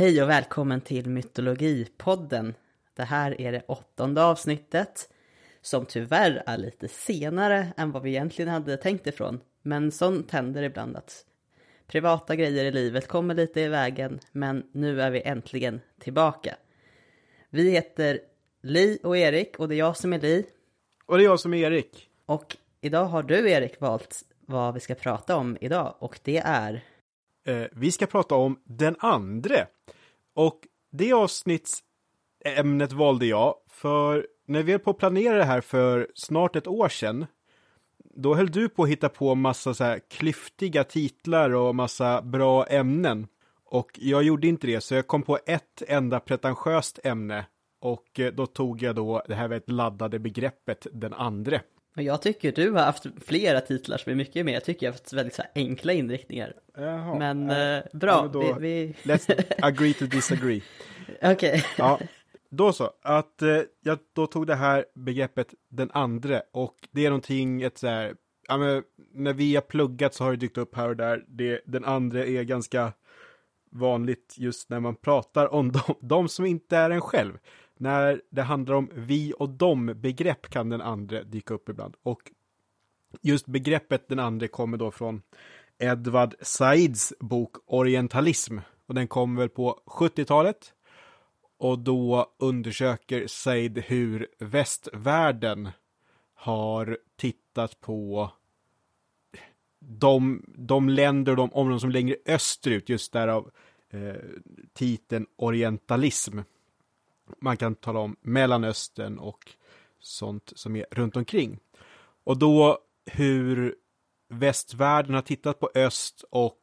Hej och välkommen till Mytologipodden. Det här är det åttonde avsnittet som tyvärr är lite senare än vad vi egentligen hade tänkt ifrån. Men sånt händer ibland att privata grejer i livet kommer lite i vägen, men nu är vi äntligen tillbaka. Vi heter Li och Erik och det är jag som är Li. Och det är jag som är Erik. Och idag har du Erik valt vad vi ska prata om idag och det är Eh, vi ska prata om den andre. Och det avsnittsämnet valde jag för när vi höll på att planera det här för snart ett år sedan då höll du på att hitta på massa så här klyftiga titlar och massa bra ämnen. Och jag gjorde inte det, så jag kom på ett enda pretentiöst ämne. Och eh, då tog jag då det här väldigt laddade begreppet den andre. Och jag tycker du har haft flera titlar som är mycket mer. Jag tycker jag har haft väldigt så enkla inriktningar. Jaha, Men äh, bra, ja, men vi... vi... Let's agree to disagree. Okej. Ja, då så. Att eh, jag då tog det här begreppet den andre och det är någonting, ett så här, ja men när vi har pluggat så har det dykt upp här och där. Det, den andre är ganska vanligt just när man pratar om de, de som inte är en själv. När det handlar om vi och dem begrepp kan den andre dyka upp ibland. Och just begreppet den andre kommer då från Edward Saids bok Orientalism. Och den kom väl på 70-talet. Och då undersöker Said hur västvärlden har tittat på de, de länder och de områden som längre österut, just därav eh, titeln orientalism. Man kan tala om Mellanöstern och sånt som är runt omkring. Och då hur västvärlden har tittat på öst och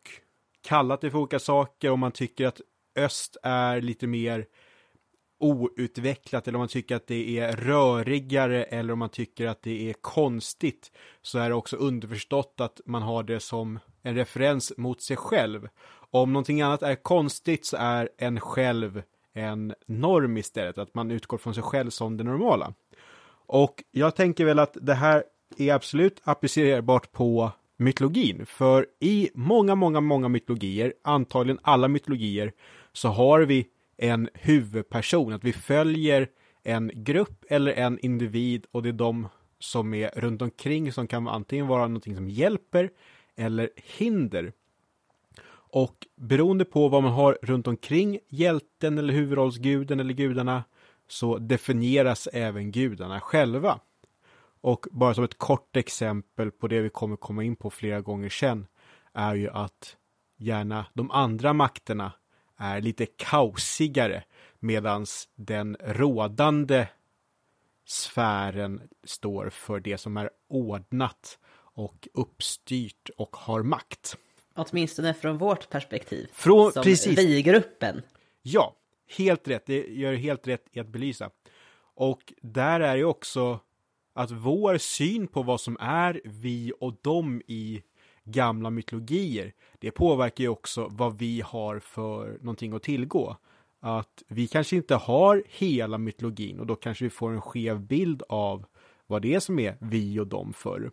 kallat det för olika saker och man tycker att öst är lite mer outvecklat eller om man tycker att det är rörigare eller om man tycker att det är konstigt så är det också underförstått att man har det som en referens mot sig själv. Om någonting annat är konstigt så är en själv en norm istället, att man utgår från sig själv som det normala. Och jag tänker väl att det här är absolut applicerbart på mytologin, för i många, många, många mytologier, antagligen alla mytologier, så har vi en huvudperson, att vi följer en grupp eller en individ och det är de som är runt omkring som kan antingen vara någonting som hjälper eller hinder. Och beroende på vad man har runt omkring hjälten eller huvudrollsguden eller gudarna så definieras även gudarna själva. Och bara som ett kort exempel på det vi kommer komma in på flera gånger sen är ju att gärna de andra makterna är lite kaosigare medans den rådande sfären står för det som är ordnat och uppstyrt och har makt. Åtminstone från vårt perspektiv. Från, som precis. vi-gruppen. Ja, helt rätt. Det gör helt rätt i att belysa. Och där är ju också att vår syn på vad som är vi och dem i gamla mytologier, det påverkar ju också vad vi har för någonting att tillgå. Att vi kanske inte har hela mytologin och då kanske vi får en skev bild av vad det är som är vi och dem för.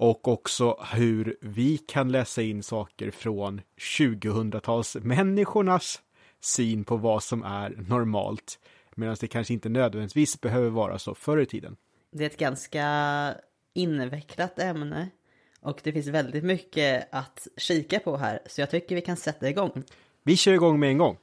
Och också hur vi kan läsa in saker från 2000-talsmänniskornas syn på vad som är normalt. Medan det kanske inte nödvändigtvis behöver vara så förr i tiden. Det är ett ganska invecklat ämne. Och det finns väldigt mycket att kika på här. Så jag tycker vi kan sätta igång. Vi kör igång med en gång.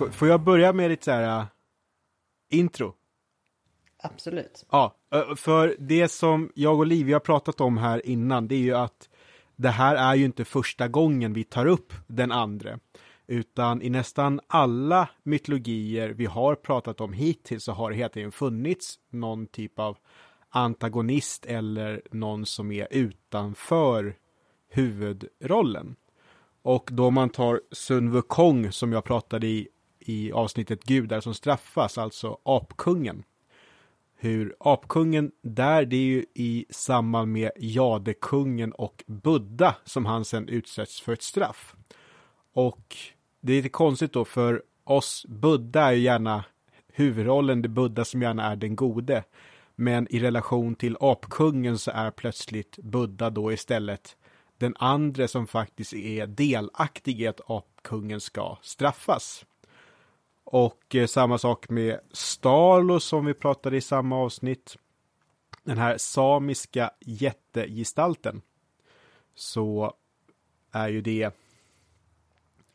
F- får jag börja med lite så här uh, intro? Absolut. Ja, för det som jag och Liv har pratat om här innan, det är ju att det här är ju inte första gången vi tar upp den andre. Utan i nästan alla mytologier vi har pratat om hittills så har det hela tiden funnits någon typ av antagonist eller någon som är utanför huvudrollen. Och då man tar Sun Wukong som jag pratade i i avsnittet Gudar som straffas, alltså apkungen. Hur apkungen där, det är ju i samband med jadekungen och Buddha som han sen utsätts för ett straff. Och det är lite konstigt då, för oss Buddha är ju gärna huvudrollen, det Buddha som gärna är den gode. Men i relation till apkungen så är plötsligt Buddha då istället den andra som faktiskt är delaktig i att apkungen ska straffas. Och eh, samma sak med Stalo som vi pratade i samma avsnitt. Den här samiska jättegestalten. Så är ju det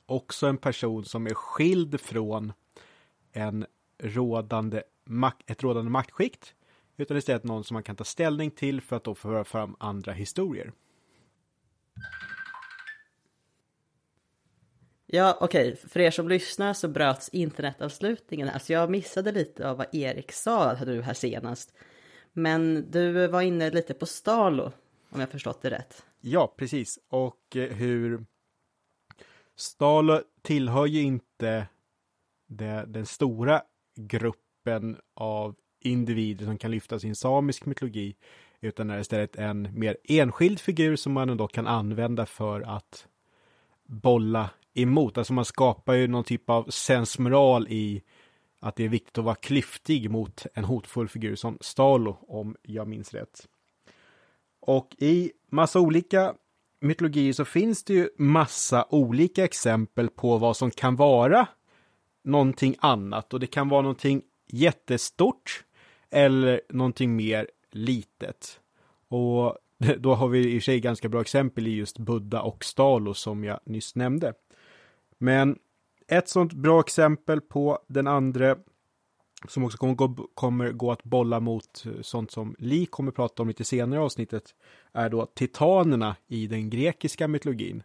också en person som är skild från en rådande ett rådande maktskikt. Utan istället någon som man kan ta ställning till för att då föra fram andra historier. Ja, okej, okay. för er som lyssnar så bröts internetavslutningen. Alltså jag missade lite av vad Erik sa du här senast. Men du var inne lite på Stalo, om jag förstått det rätt. Ja, precis. Och eh, hur Stalo tillhör ju inte det, den stora gruppen av individer som kan lyfta sin samisk mytologi, utan är istället en mer enskild figur som man då kan använda för att bolla emot. Alltså man skapar ju någon typ av sensmoral i att det är viktigt att vara klyftig mot en hotfull figur som Stalo, om jag minns rätt. Och i massa olika mytologier så finns det ju massa olika exempel på vad som kan vara någonting annat och det kan vara någonting jättestort eller någonting mer litet. Och då har vi i och för sig ganska bra exempel i just Buddha och Stalo som jag nyss nämnde. Men ett sånt bra exempel på den andra som också kommer gå, kommer gå att bolla mot eh, sånt som Li kommer prata om lite senare i avsnittet är då titanerna i den grekiska mytologin.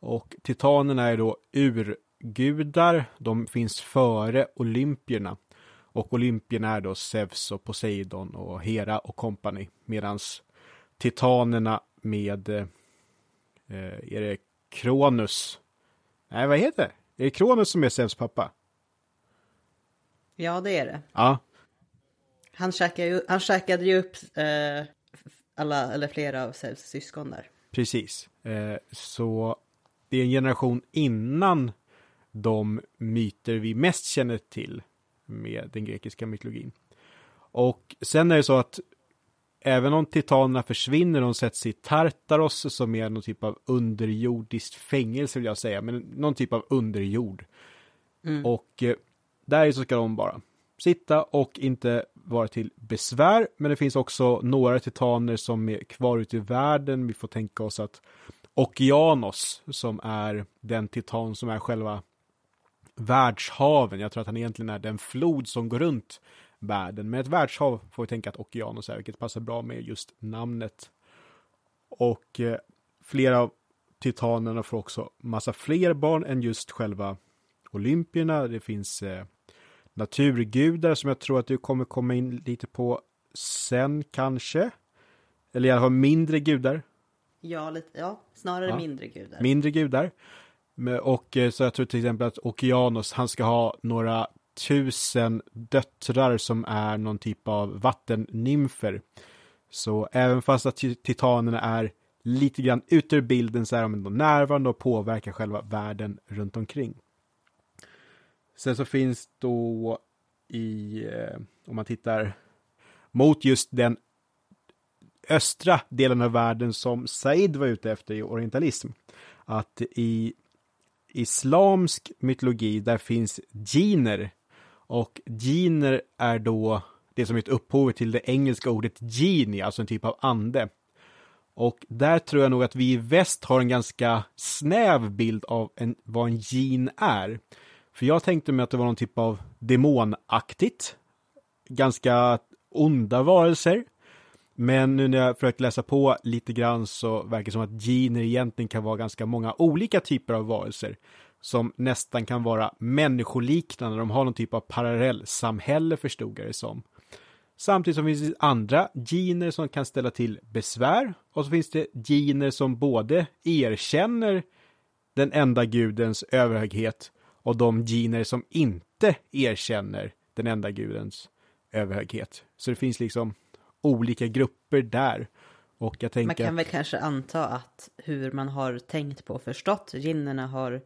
Och titanerna är då urgudar, de finns före olympierna. Och olympierna är då Zeus och Poseidon och Hera och kompani. Medans titanerna med, eh, eh är det Kronos Nej, vad heter det? Är det Kronos som är Zeus pappa? Ja, det är det. Ja. Han käkade ju, han käkade ju upp eh, alla, eller flera av Zeus syskon där. Precis. Eh, så det är en generation innan de myter vi mest känner till med den grekiska mytologin. Och sen är det så att även om titanerna försvinner, de sätts i Tartaros som är någon typ av underjordiskt fängelse vill jag säga, men någon typ av underjord. Mm. Och eh, där så ska de bara sitta och inte vara till besvär, men det finns också några titaner som är kvar ute i världen. Vi får tänka oss att Okeanos, som är den titan som är själva världshaven, jag tror att han egentligen är den flod som går runt världen. Men ett världshav får vi tänka att Okeanos är, vilket passar bra med just namnet. Och eh, flera av titanerna får också massa fler barn än just själva olympierna. Det finns eh, naturgudar som jag tror att du kommer komma in lite på sen kanske. Eller i alla fall mindre gudar. Ja, lite, ja snarare ja. mindre gudar. Mindre gudar. Och eh, så jag tror till exempel att Okeanos, han ska ha några tusen döttrar som är någon typ av vattennymfer. Så även fast att titanerna är lite grann ut ur bilden så är de ändå närvarande och påverkar själva världen runt omkring. Sen så finns då i, eh, om man tittar mot just den östra delen av världen som Said var ute efter i orientalism. Att i islamsk mytologi där finns giner och gener är då det som är ett upphov till det engelska ordet genie, alltså en typ av ande. Och där tror jag nog att vi i väst har en ganska snäv bild av en, vad en gen är. För jag tänkte mig att det var någon typ av demonaktigt. Ganska onda varelser. Men nu när jag försökt läsa på lite grann så verkar det som att gener egentligen kan vara ganska många olika typer av varelser som nästan kan vara människoliknande. De har någon typ av parallellsamhälle förstod jag det som. Samtidigt som finns det andra gener som kan ställa till besvär och så finns det gener som både erkänner den enda gudens överhöghet och de gener som inte erkänner den enda gudens överhöghet. Så det finns liksom olika grupper där. Och jag tänker... Man kan väl kanske anta att hur man har tänkt på och förstått generna har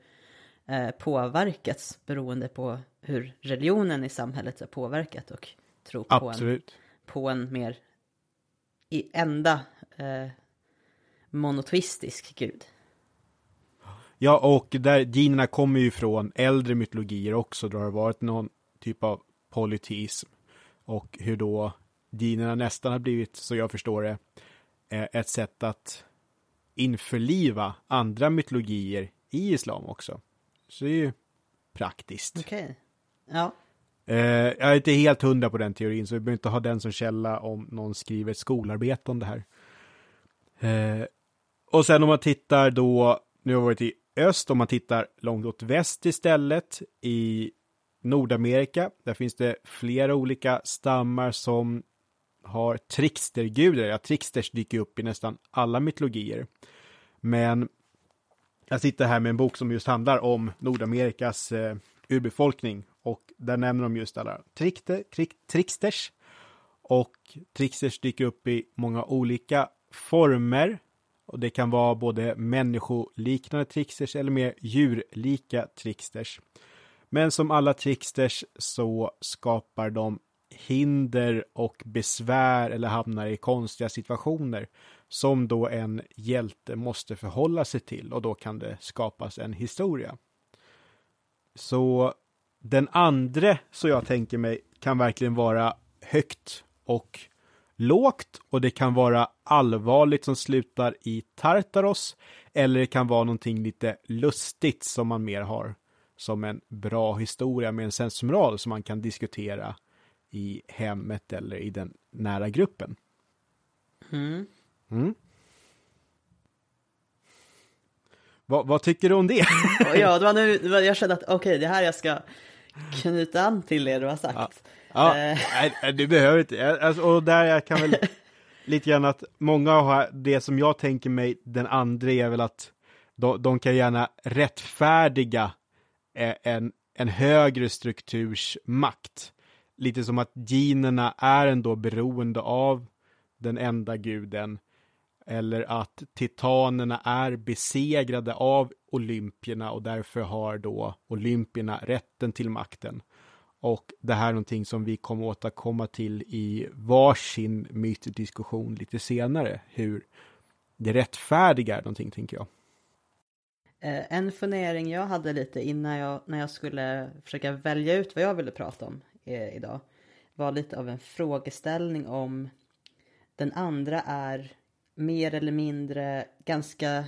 eh, påverkats beroende på hur religionen i samhället har påverkat och tro på, Absolut. En, på en mer i enda eh, monoteistisk gud. Ja, och där generna kommer ju från äldre mytologier också, då det har varit någon typ av polyteism. Och hur då generna nästan har blivit, så jag förstår det, eh, ett sätt att införliva andra mytologier i islam också. Så det är ju praktiskt. Okej. Okay. Ja. Eh, jag är inte helt hundra på den teorin, så vi behöver inte ha den som källa om någon skriver ett skolarbete om det här. Eh, och sen om man tittar då, nu har vi varit i öst, om man tittar långt åt väst istället, i Nordamerika, där finns det flera olika stammar som har trickstergudar. Ja, tricksters dyker upp i nästan alla mytologier. Men jag sitter här med en bok som just handlar om Nordamerikas eh, urbefolkning och där nämner de just alla trickter, trick, tricksters. Och tricksters dyker upp i många olika former. Och det kan vara både människoliknande tricksters eller mer djurlika tricksters. Men som alla tricksters så skapar de hinder och besvär eller hamnar i konstiga situationer som då en hjälte måste förhålla sig till och då kan det skapas en historia. Så den andra, så jag tänker mig, kan verkligen vara högt och lågt och det kan vara allvarligt som slutar i Tartaros eller det kan vara någonting lite lustigt som man mer har som en bra historia med en sensmoral som man kan diskutera i hemmet eller i den nära gruppen. Mm. Mm. Vad, vad, tycker du om det? ja, det var nu, jag kände att okej, okay, det här jag ska knyta an till det du har sagt. Ja, ja eh. nej, du behöver inte. Alltså, och där jag kan väl lite grann att många har det som jag tänker mig, den andra är väl att de, de kan gärna rättfärdiga eh, en, en högre strukturs makt. Lite som att generna är ändå beroende av den enda guden eller att titanerna är besegrade av olympierna och därför har då olympierna rätten till makten. Och det här är någonting som vi kommer återkomma till i varsin mytdiskussion lite senare, hur det rättfärdiga är någonting, tänker jag. Eh, en fundering jag hade lite innan jag, när jag skulle försöka välja ut vad jag ville prata om eh, idag, var lite av en frågeställning om den andra är mer eller mindre ganska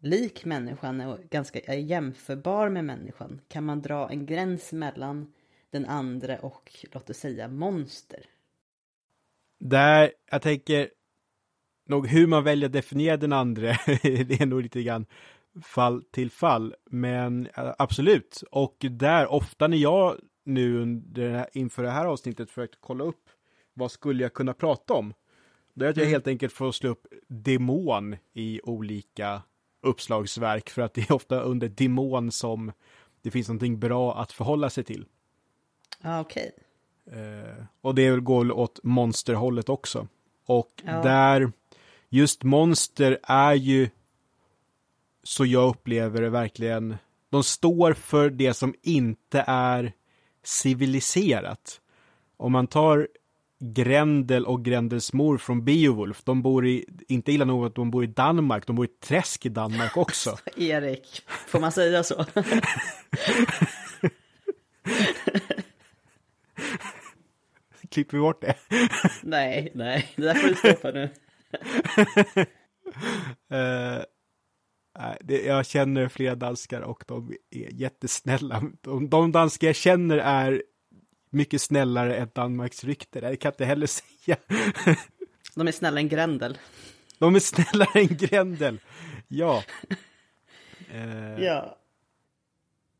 lik människan och ganska jämförbar med människan. Kan man dra en gräns mellan den andra och låt oss säga monster? Där, jag tänker nog hur man väljer att definiera den andra, det är nog lite grann fall till fall. Men absolut, och där ofta när jag nu under, inför det här avsnittet försökt kolla upp vad skulle jag kunna prata om? Det är att jag mm. helt enkelt får slå upp demon i olika uppslagsverk för att det är ofta under demon som det finns någonting bra att förhålla sig till. Ah, okej. Okay. Eh, och det går åt monsterhållet också. Och ja. där, just monster är ju så jag upplever det verkligen, de står för det som inte är civiliserat. Om man tar Grendel och Grendels mor från Beowulf, de bor i, inte illa nog att de bor i Danmark, de bor i ett träsk i Danmark också. Erik, får man säga så? Klipper vi bort det? nej, nej, det där får du stoppa nu. uh, jag känner flera danskar och de är jättesnälla. De, de danskar jag känner är mycket snällare än Danmarks rykte. Det kan jag inte heller säga. De är snällare än Grendel. De är snällare än Grendel. Ja. Uh, ja.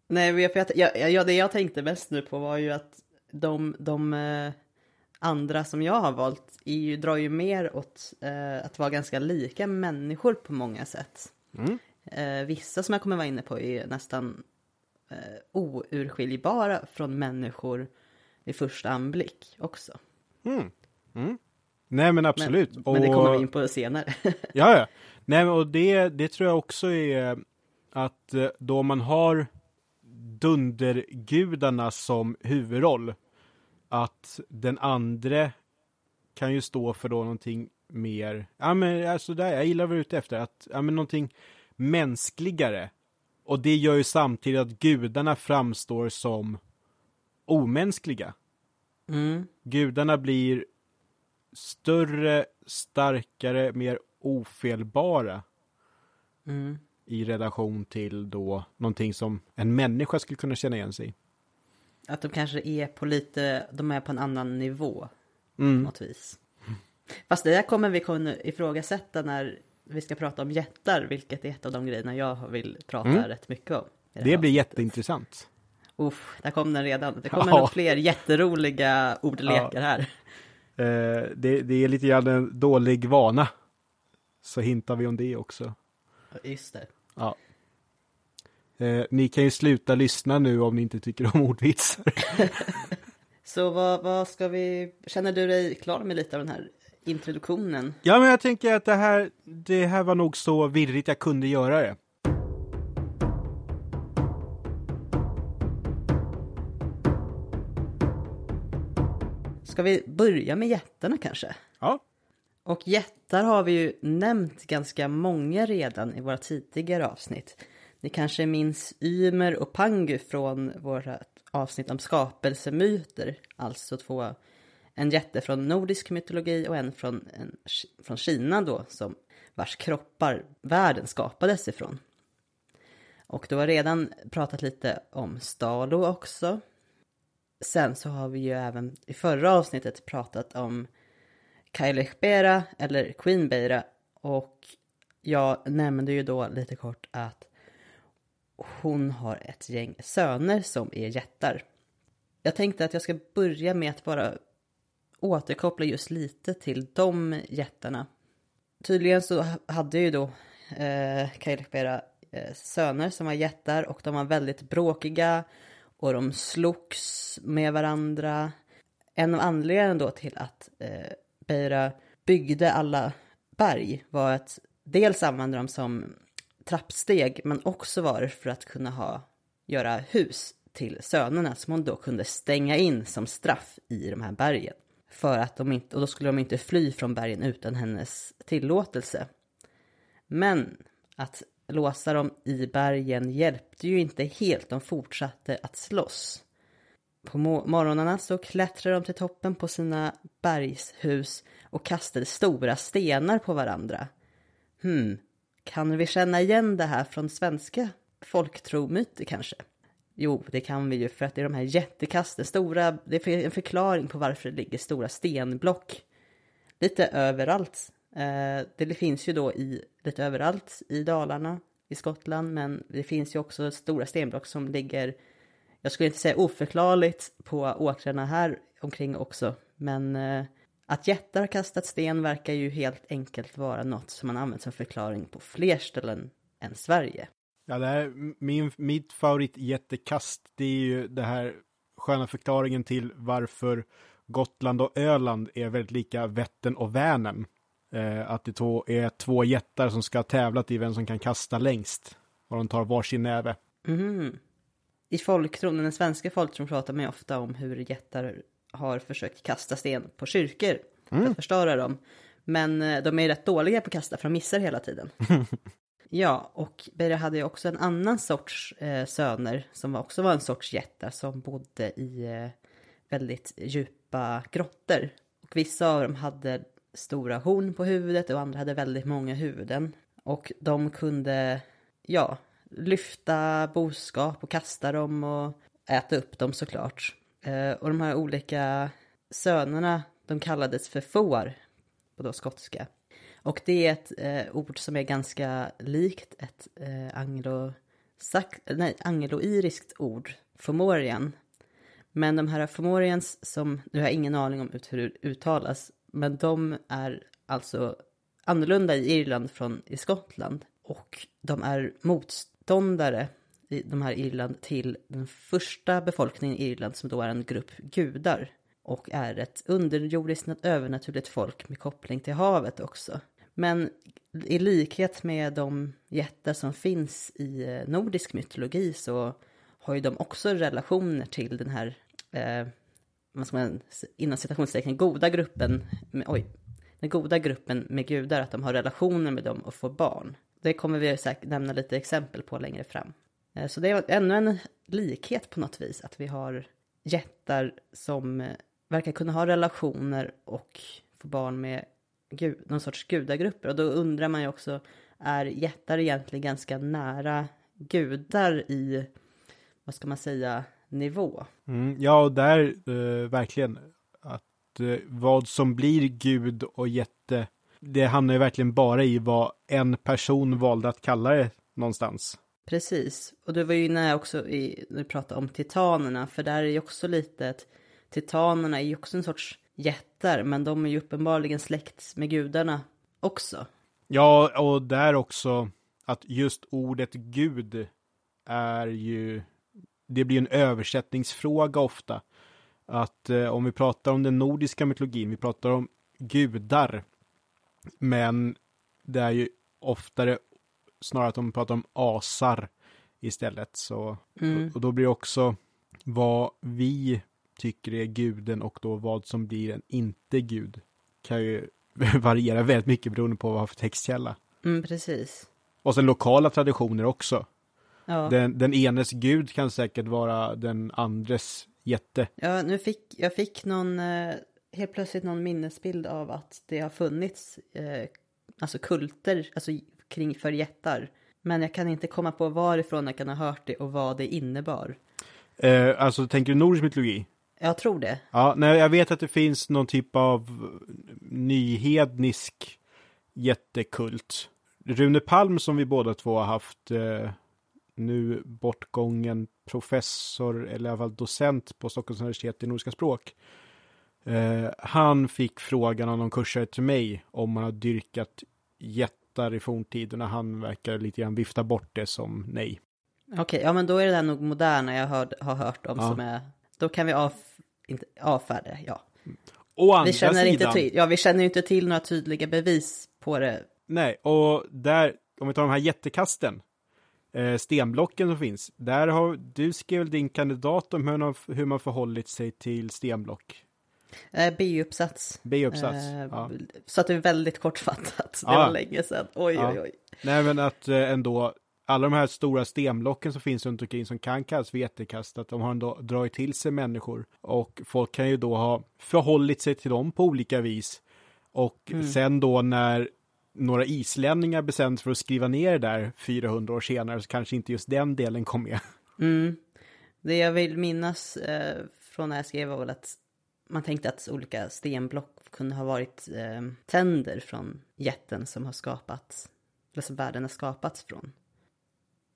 Nej, jag, jag, jag, det jag tänkte mest nu på var ju att de, de eh, andra som jag har valt är ju, drar ju mer åt eh, att vara ganska lika människor på många sätt. Mm. Eh, vissa som jag kommer vara inne på är nästan eh, ourskiljbara från människor vid första anblick också. Mm. Mm. Nej men absolut. Men, men det kommer vi in på senare. ja, ja. Nej och det, det tror jag också är att eh, då man har dundergudarna som huvudroll att den andra kan ju stå för då någonting mer, ja men alltså där, jag gillar vad du är ute efter, att, ja men någonting mänskligare. Och det gör ju samtidigt att gudarna framstår som omänskliga. Mm. Gudarna blir större, starkare, mer ofelbara. Mm. I relation till då någonting som en människa skulle kunna känna igen sig i. Att de kanske är på lite, de är på en annan nivå. Mm. På något vis. Fast det här kommer vi kunna ifrågasätta när vi ska prata om jättar, vilket är ett av de grejerna jag vill prata Mm. rätt mycket om. Det, här blir avsnittet. jätteintressant. Uff, där kom den redan. Det kommer Ja. nog fler jätteroliga ordlekar här. Eh, det, det är lite grann en dålig vana. Så hintar vi om det också. Just det. Ja. Eh, ni kan ju sluta lyssna nu om ni inte tycker om ordvitsar. Så vad, vad ska vi, känner du dig klar med lite av den här introduktionen? Ja, men jag tänker att det här, det här var nog så virrigt jag kunde göra det. Ska vi börja med jättarna kanske? Ja. Och jättar har vi ju nämnt ganska många redan i våra tidigare avsnitt. Ni kanske minns Ymer och Pangu från våra avsnitt om skapelsemyter, alltså två, en jätte från nordisk mytologi och en från, en, från Kina då, som vars kroppar världen skapades ifrån. Och du har redan pratat lite om Stalo också. Sen så har vi ju även i förra avsnittet pratat om Kailechbera eller Queenbeira och jag nämnde ju då lite kort att hon har ett gäng söner som är jättar. Jag tänkte att jag ska börja med att bara återkoppla just lite till de jättarna. Tydligen så hade ju då eh, Kailechbera eh, söner som var jättar och de var väldigt bråkiga och de slogs med varandra. En av anledningarna då till att eh, Beira byggde alla berg var att dels använde dem som trappsteg men också var det för att kunna ha, göra hus till sönerna som hon då kunde stänga in som straff i de här bergen. För att de inte, och då skulle de inte fly från bergen utan hennes tillåtelse. Men att låsa dem i bergen hjälpte ju inte helt, de fortsatte att slåss. På morgnarna så klättrade de till toppen på sina bergshus och kastade stora stenar på varandra. Hmm, kan vi känna igen det här från svenska folktromyter kanske? Jo, det kan vi ju för att det är de här jättekasten, stora, det är en förklaring på varför det ligger stora stenblock lite överallt. Eh, det finns ju då i, lite överallt i Dalarna, i Skottland, men det finns ju också stora stenblock som ligger jag skulle inte säga oförklarligt på åkrarna här omkring också, men eh, att jättar har kastat sten verkar ju helt enkelt vara något som man använt som förklaring på fler ställen än Sverige. Ja, det här, min, mitt favoritjättekast, det är ju det här sköna förklaringen till varför Gotland och Öland är väldigt lika Vättern och Vänern. Eh, att det två, är två jättar som ska tävla till vem som kan kasta längst. Och de tar varsin näve. Mm. I folktron, den svenska folktron pratar man ju ofta om hur jättar har försökt kasta sten på kyrkor för Mm. att förstöra dem. Men eh, de är rätt dåliga på att kasta för de missar hela tiden. ja, och Beira hade ju också en annan sorts eh, söner som också var en sorts jättar som bodde i eh, väldigt djupa grottor. Och vissa av dem hade stora horn på huvudet och andra hade väldigt många huvuden. Och de kunde, ja, lyfta boskap och kasta dem och äta upp dem såklart. Eh, och de här olika sönerna, de kallades för får på då skotska. Och det är ett eh, ord som är ganska likt ett eh, anglo nej, angloiriskt ord, Fomorian. Men de här Fomorians som, nu har jag ingen aning om hur det uttalas, men de är alltså annorlunda i Irland från i Skottland. Och de är motståndare i de här Irland till den första befolkningen i Irland som då är en grupp gudar. Och är ett underjordiskt övernaturligt folk med koppling till havet också. Men i likhet med de jättar som finns i eh, nordisk mytologi så har ju de också relationer till den här, eh, vad ska man, inom citationstecken, goda gruppen, med, oj, den goda gruppen med gudar, att de har relationer med dem och får barn. Det kommer vi säkert nämna lite exempel på längre fram. Eh, så det är ännu en likhet på något vis, att vi har jättar som eh, verkar kunna ha relationer och få barn med gud, någon sorts gudagrupper. Och då undrar man ju också, är jättar egentligen ganska nära gudar i, vad ska man säga, nivå? Mm, ja, och där eh, verkligen att eh, vad som blir gud och jätte, det hamnar ju verkligen bara i vad en person valde att kalla det någonstans. Precis, och du var ju inne också i, när du pratade om titanerna, för där är ju också lite att titanerna är ju också en sorts jättar, men de är ju uppenbarligen släkt med gudarna också. Ja, och där också att just ordet gud är ju, det blir en översättningsfråga ofta. Att eh, om vi pratar om den nordiska mytologin, vi pratar om gudar, men det är ju oftare snarare att de pratar om asar istället. Så, mm. och, och då blir det också vad vi tycker är guden och då vad som blir en inte-gud kan ju variera väldigt mycket beroende på vad man har för textkälla. Mm, precis. Och sen lokala traditioner också. Ja. Den, den enes gud kan säkert vara den andres jätte. Ja, nu fick jag fick någon, eh, helt plötsligt någon minnesbild av att det har funnits eh, alltså kulter, alltså kring för jättar. Men jag kan inte komma på varifrån jag kan ha hört det och vad det innebar. Eh, alltså, tänker du nordisk mytologi? Jag tror det. Ja, nej, jag vet att det finns någon typ av nyhednisk jättekult. Rune Palm som vi båda två har haft eh, nu bortgången professor eller i alla fall docent på Stockholms universitet i nordiska språk. Eh, han fick frågan av någon kursare till mig om man har dyrkat jättar i forntiden och han verkar lite grann vifta bort det som nej. Okej, okay, ja men då är det där nog moderna jag hörd, har hört om ja. som är då kan vi av, inte, avfärda det, ja. Å andra vi känner sidan, inte till, ja, vi känner inte till några tydliga bevis på det. Nej, och där, om vi tar de här jättekasten, eh, stenblocken som finns, där har du skrev din kandidat om hur, hur man förhållit sig till stenblock. Eh, B-uppsats. B-uppsats, eh, ja. Så att det är väldigt kortfattat, det ja. var länge sedan. Oj, ja. oj, oj. Nej, men att eh, ändå alla de här stora stenblocken som finns runt omkring som kan kallas för jättekast, att de har ändå dragit till sig människor. Och folk kan ju då ha förhållit sig till dem på olika vis. Och mm. sen då när några islänningar bestämde för att skriva ner det där 400 år senare så kanske inte just den delen kom med. Mm. Det jag vill minnas eh, från när jag skrev var väl att man tänkte att olika stenblock kunde ha varit eh, tänder från jätten som har skapats, eller som världen har skapats från.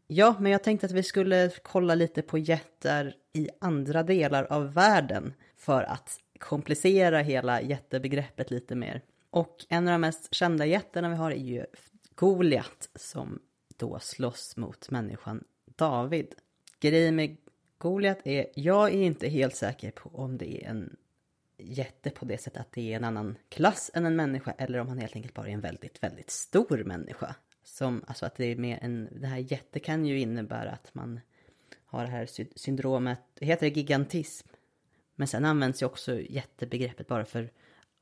Ja, men jag tänkte att vi skulle kolla lite på jättar i andra delar av världen för att komplicera hela jättebegreppet lite mer. Och en av de mest kända jättarna vi har är ju Goliat som då slåss mot människan David. Grejen med Goliat är, jag är inte helt säker på om det är en jätte på det sättet att det är en annan klass än en människa eller om han helt enkelt bara är en väldigt, väldigt stor människa. Som, alltså att det är mer en, det här jätte kan ju innebära att man har det här syndromet, heter det gigantism? Men sen används ju också jättebegreppet bara för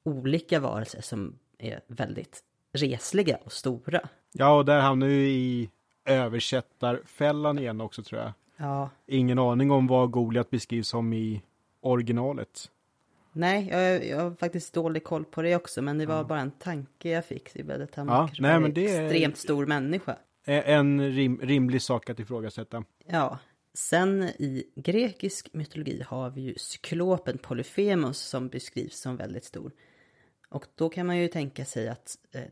olika varelser som är väldigt resliga och stora. Ja, och där hamnar vi i översättarfällan igen också tror jag. Ja. Ingen aning om vad Goliat beskrivs som i originalet. Nej, jag, jag har faktiskt dålig koll på det också, men det var ja. bara en tanke jag fick. Att han ja, nej, men det är extremt stor människa. En rim, rimlig sak att ifrågasätta. Ja. Sen i grekisk mytologi har vi ju cyklopen Polyphemus som beskrivs som väldigt stor. Och då kan man ju tänka sig att eh,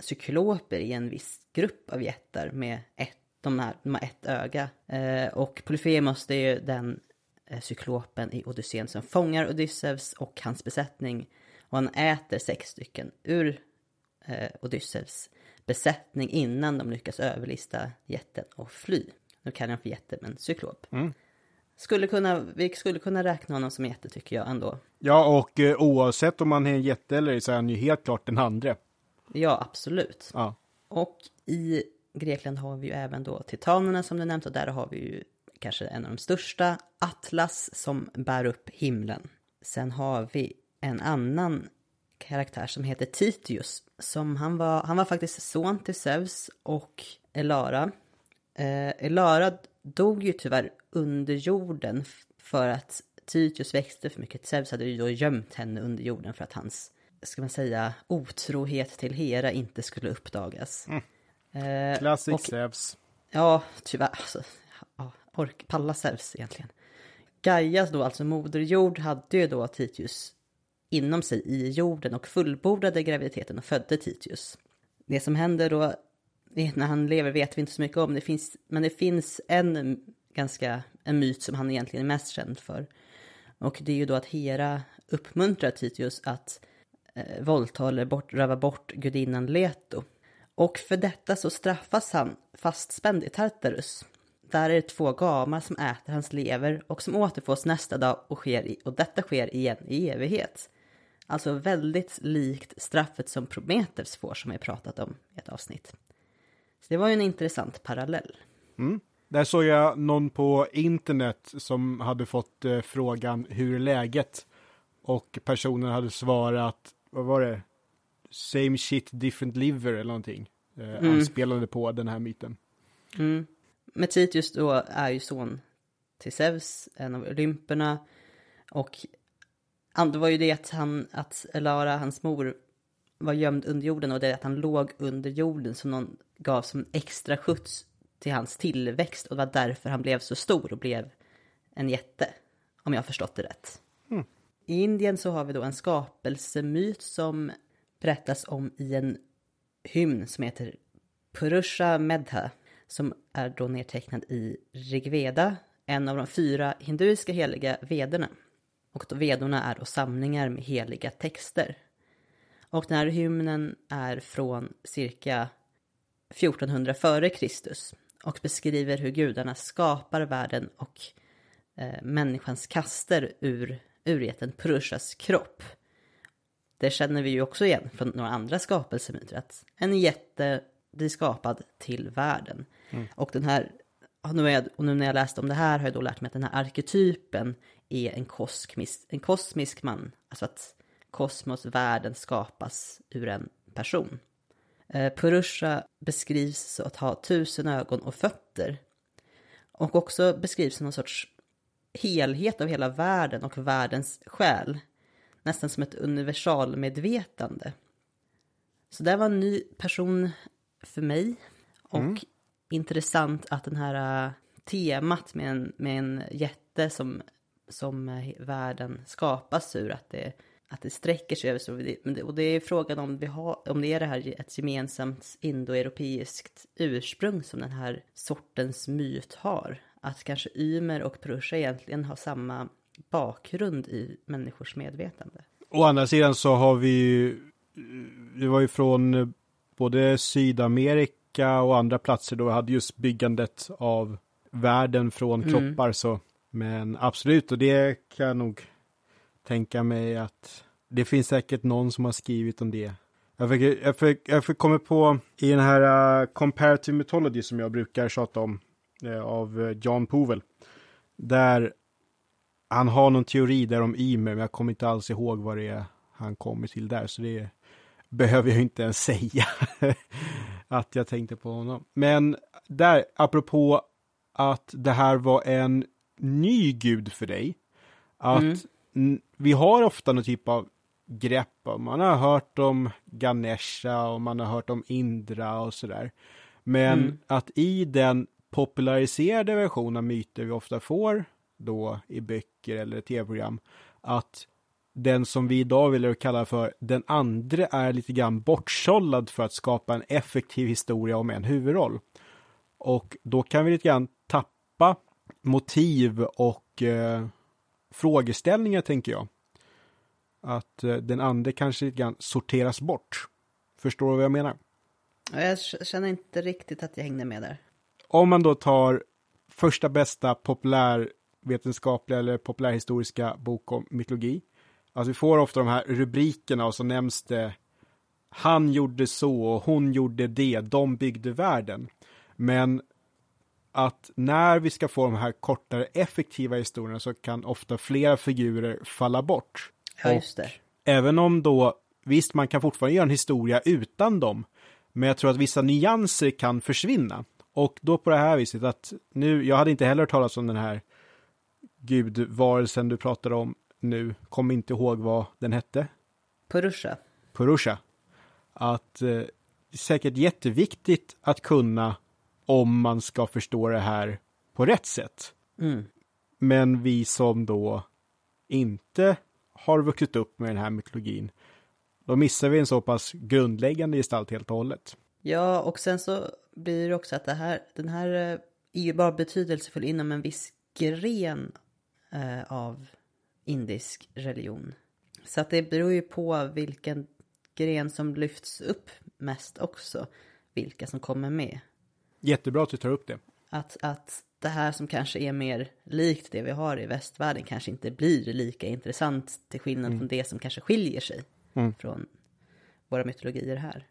cykloper är en viss grupp av jättar med ett de här, de har ett öga. Eh, och Polyphemus det är ju den eh, cyklopen i Odysseen som fångar Odysseus och hans besättning. Och han äter sex stycken ur eh, Odysseus besättning innan de lyckas överlista jätten och fly. Nu kallar jag för jätte, men cyklop. Mm. Skulle kunna, vi skulle kunna räkna honom som jätte tycker jag ändå. Ja, och eh, oavsett om man är en jätte eller så är han ju helt klart den andra. Ja, absolut. Ja. Och i Grekland har vi ju även då titanerna som du nämnt och där har vi ju kanske en av de största, Atlas, som bär upp himlen. Sen har vi en annan karaktär som heter Titius. Som han, var, han var faktiskt son till Zeus och Elara. Eh, Elara dog ju tyvärr under jorden för att Titius växte för mycket. Zeus hade ju då gömt henne under jorden för att hans, ska man säga, otrohet till Hera inte skulle uppdagas. Mm. Eh, Classic och, Zeus. Ja, tyvärr. Alltså, ja, ork, palla Zeus egentligen. Gaias då, alltså moder jord, hade ju då Titius inom sig i jorden och fullbordade graviditeten och födde Titius. Det som händer då när han lever vet vi inte så mycket om, det finns, men det finns en ganska, en myt som han egentligen är mest känd för. Och det är ju då att Hera uppmuntrar Titius att eh, våldta eller bort, röva bort gudinnan Leto. Och för detta så straffas han fastspänd i Tartarus. Där är det två gamar som äter hans lever och som återfås nästa dag och, sker i, och detta sker igen i evighet. Alltså väldigt likt straffet som Prometheus får som vi pratat om i ett avsnitt. Så det var ju en intressant parallell. Mm. Där såg jag någon på internet som hade fått eh, frågan hur är läget? Och personen hade svarat, vad var det? Same shit different liver eller någonting. Eh, mm. Anspelande på den här myten. Mm. Metitius då är ju son till Zeus, en av olymperna. Och det var ju det att han, att Elara, hans mor, var gömd under jorden och det att han låg under jorden som någon gav som extra skjuts till hans tillväxt och det var därför han blev så stor och blev en jätte. Om jag har förstått det rätt. Mm. I Indien så har vi då en skapelsemyt som berättas om i en hymn som heter Purusha Medha som är då nedtecknad i Rigveda, en av de fyra hinduiska heliga vederna. Och då vedorna är då samlingar med heliga texter. Och den här hymnen är från cirka 1400 före Kristus och beskriver hur gudarna skapar världen och eh, människans kaster ur urgeten Purushas kropp. Det känner vi ju också igen från några andra skapelsemyter, att en jätte blir skapad till världen. Mm. Och den här, och nu, jag, och nu när jag läste om det här har jag då lärt mig att den här arketypen är en kosmisk, en kosmisk man. Alltså att kosmos, världen skapas ur en person. Eh, Purusha beskrivs att ha tusen ögon och fötter. Och också beskrivs som någon sorts helhet av hela världen och världens själ. Nästan som ett universalmedvetande. Så det var en ny person för mig. Och mm. intressant att den här uh, temat med en, med en jätte som, som uh, världen skapas ur, att det att det sträcker sig över så. Och det är frågan om, vi har, om det är det här ett gemensamt indoeuropeiskt ursprung som den här sortens myt har. Att kanske Ymer och Prusha egentligen har samma bakgrund i människors medvetande. Å andra sidan så har vi ju, det var ju från både Sydamerika och andra platser då vi hade just byggandet av världen från mm. kroppar mm. så. Men absolut, och det kan jag nog tänka mig att det finns säkert någon som har skrivit om det. Jag fick, jag fick, jag fick komma på i den här uh, comparative mythology som jag brukar tjata om uh, av uh, John Powell. Där han har någon teori där om Ymer, men jag kommer inte alls ihåg vad det är han kommer till där, så det behöver jag inte ens säga att jag tänkte på honom. Men där, apropå att det här var en ny gud för dig, att mm vi har ofta någon typ av grepp. Man har hört om Ganesha och man har hört om Indra och sådär. Men mm. att i den populariserade version av myter vi ofta får då i böcker eller tv-program, att den som vi idag vill kalla för den andra är lite grann bortsållad för att skapa en effektiv historia om en huvudroll. Och då kan vi lite grann tappa motiv och eh, frågeställningar tänker jag. Att eh, den ande kanske lite grann sorteras bort. Förstår du vad jag menar? Jag känner inte riktigt att jag hängde med där. Om man då tar första bästa populärvetenskapliga eller populärhistoriska bok om mytologi. Alltså vi får ofta de här rubrikerna och så nämns det han gjorde så och hon gjorde det, de byggde världen. Men att när vi ska få de här kortare effektiva historierna så kan ofta flera figurer falla bort. Ja, just det. Och även om då, visst man kan fortfarande göra en historia utan dem, men jag tror att vissa nyanser kan försvinna. Och då på det här viset att nu, jag hade inte heller hört talas om den här gudvarelsen du pratade om nu, kom inte ihåg vad den hette. Purusha. Purusha. Att eh, säkert jätteviktigt att kunna om man ska förstå det här på rätt sätt. Mm. Men vi som då inte har vuxit upp med den här mytologin, då missar vi en så pass grundläggande gestalt helt och hållet. Ja, och sen så blir det också att det här, den här eh, är ju bara betydelsefull inom en viss gren eh, av indisk religion. Så att det beror ju på vilken gren som lyfts upp mest också, vilka som kommer med. Jättebra att du tar upp det. Att, att det här som kanske är mer likt det vi har i västvärlden kanske inte blir lika intressant till skillnad mm. från det som kanske skiljer sig mm. från våra mytologier här.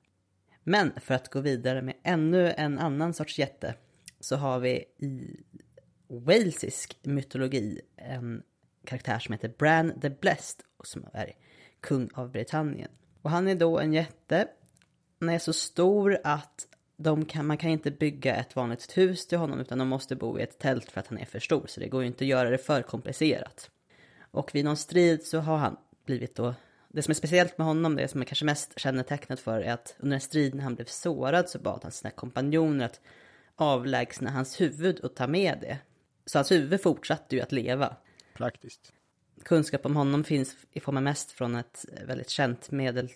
Men för att gå vidare med ännu en annan sorts jätte så har vi i walesisk mytologi en karaktär som heter Bran the Blessed och som är kung av Britannien. Och han är då en jätte. Han är så stor att de kan, man kan inte bygga ett vanligt hus till honom utan de måste bo i ett tält för att han är för stor. Så det går ju inte att göra det för komplicerat. Och vid någon strid så har han blivit då det som är speciellt med honom, det som är kanske mest kännetecknat för är att under en strid när han blev sårad så bad han sina kompanjoner att avlägsna hans huvud och ta med det. Så hans huvud fortsatte ju att leva. Praktiskt. Kunskap om honom finns i form av mest från ett väldigt känt medel,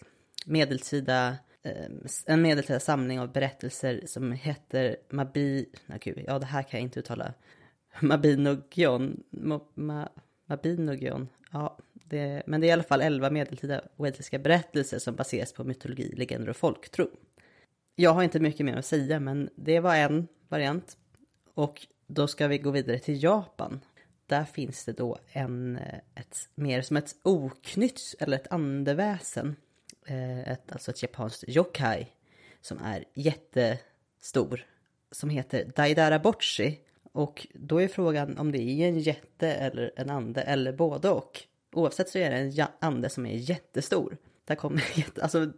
medeltida Ehm, en medeltida samling av berättelser som heter Mabi... Nej, gud, ja, det här kan jag inte uttala. Mabinogion. Ma, Mabinogion. Ja, det, men det är i alla fall elva medeltida oetiska berättelser som baseras på mytologi, legender och folktro. Jag har inte mycket mer att säga, men det var en variant. Och då ska vi gå vidare till Japan. Där finns det då en, eh, ett, mer som ett oknytt eller ett andeväsen. Eh, ett, alltså ett japanskt yokai som är jättestor. Som heter Daidara Bocci. Och då är frågan om det är en jätte eller en ande eller både och oavsett så är det en ande som är jättestor. Där kommer alltså,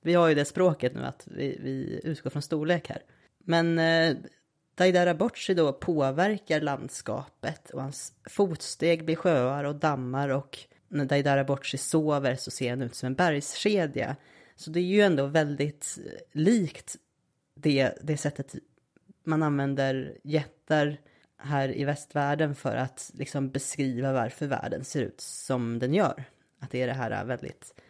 vi har ju det språket nu att vi, vi utgår från storlek här. Men eh, Daidara Bocci då påverkar landskapet och hans fotsteg blir sjöar och dammar och när Daidara Bocci sover så ser han ut som en bergskedja. Så det är ju ändå väldigt eh, likt det, det sättet man använder jättar här i västvärlden för att liksom beskriva varför världen ser ut som den gör. Att det är det här väldigt,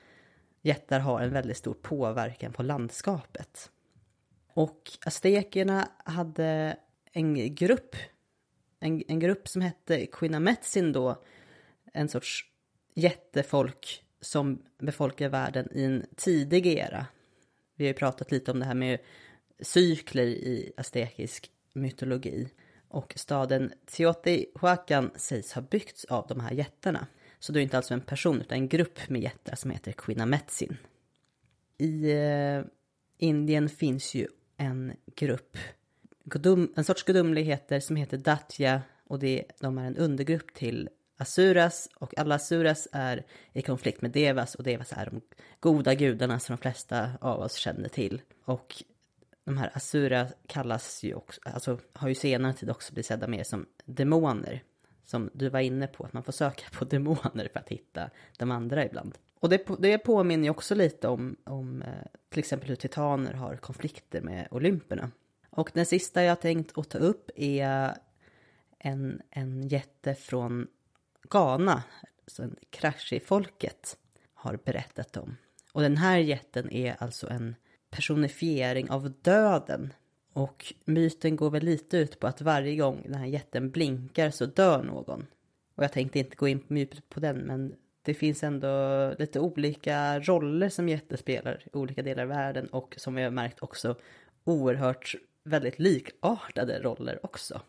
jättar har en väldigt stor påverkan på landskapet. Och aztekerna hade en grupp, en, en grupp som hette Quinametsin då, en sorts jättefolk som befolkar världen i en tidig era. Vi har ju pratat lite om det här med cykler i aztekisk mytologi. Och staden Teotihuacan sägs ha byggts av de här jättarna. Så det är inte alltså en person utan en grupp med jättar som heter Quinametsin. I eh, Indien finns ju en grupp, en sorts gudomligheter som heter Datya och det, de är en undergrupp till Asuras och alla Asuras är i konflikt med Devas och Devas är de goda gudarna som de flesta av oss känner till. Och de här Asura kallas ju också, alltså har ju senare tid också blivit sedda mer som demoner. Som du var inne på, att man får söka på demoner för att hitta de andra ibland. Och det, det påminner ju också lite om, om eh, till exempel hur titaner har konflikter med olymperna. Och den sista jag tänkt att ta upp är en, en jätte från Ghana, alltså en krasch i folket har berättat om. Och den här jätten är alltså en personifiering av döden. Och myten går väl lite ut på att varje gång den här jätten blinkar så dör någon. Och jag tänkte inte gå in på djupet på den, men det finns ändå lite olika roller som jätte spelar i olika delar av världen och som vi har märkt också oerhört väldigt likartade roller också.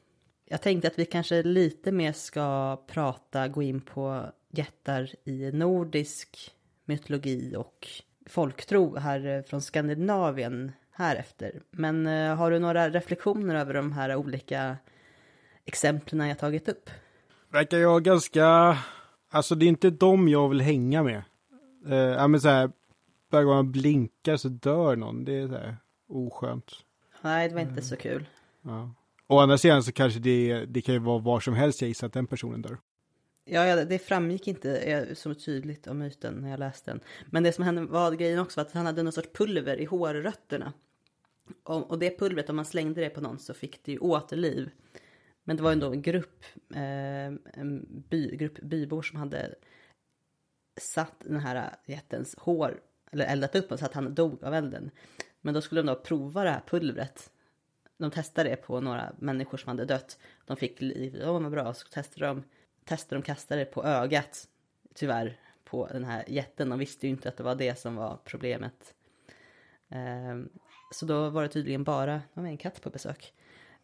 Jag tänkte att vi kanske lite mer ska prata, gå in på jättar i nordisk mytologi och folktro här från Skandinavien här efter. Men uh, har du några reflektioner över de här olika exemplen jag tagit upp? Verkar jag ganska, alltså det är inte dem jag vill hänga med. Uh, ja men så här, varje gång man blinkar så dör någon, det är så här oskönt. Nej, det var inte mm. så kul. Ja. Å andra sidan så kanske det, det kan ju vara var som helst jag gissar att den personen dör. Ja, det framgick inte eh, så tydligt om myten när jag läste den. Men det som hände var grejen också var att han hade någon sorts pulver i hårrötterna. Och, och det pulvret, om man slängde det på någon så fick det ju återliv. Men det var ändå en grupp, eh, en by, grupp bybor som hade satt den här jättens hår, eller eldat upp honom så att han dog av elden. Men då skulle de då prova det här pulvret. De testade det på några människor som hade dött. De fick liv, ja vad bra, så testade de, testade de kastade det på ögat. Tyvärr, på den här jätten. De visste ju inte att det var det som var problemet. Um, så då var det tydligen bara, det var en katt på besök.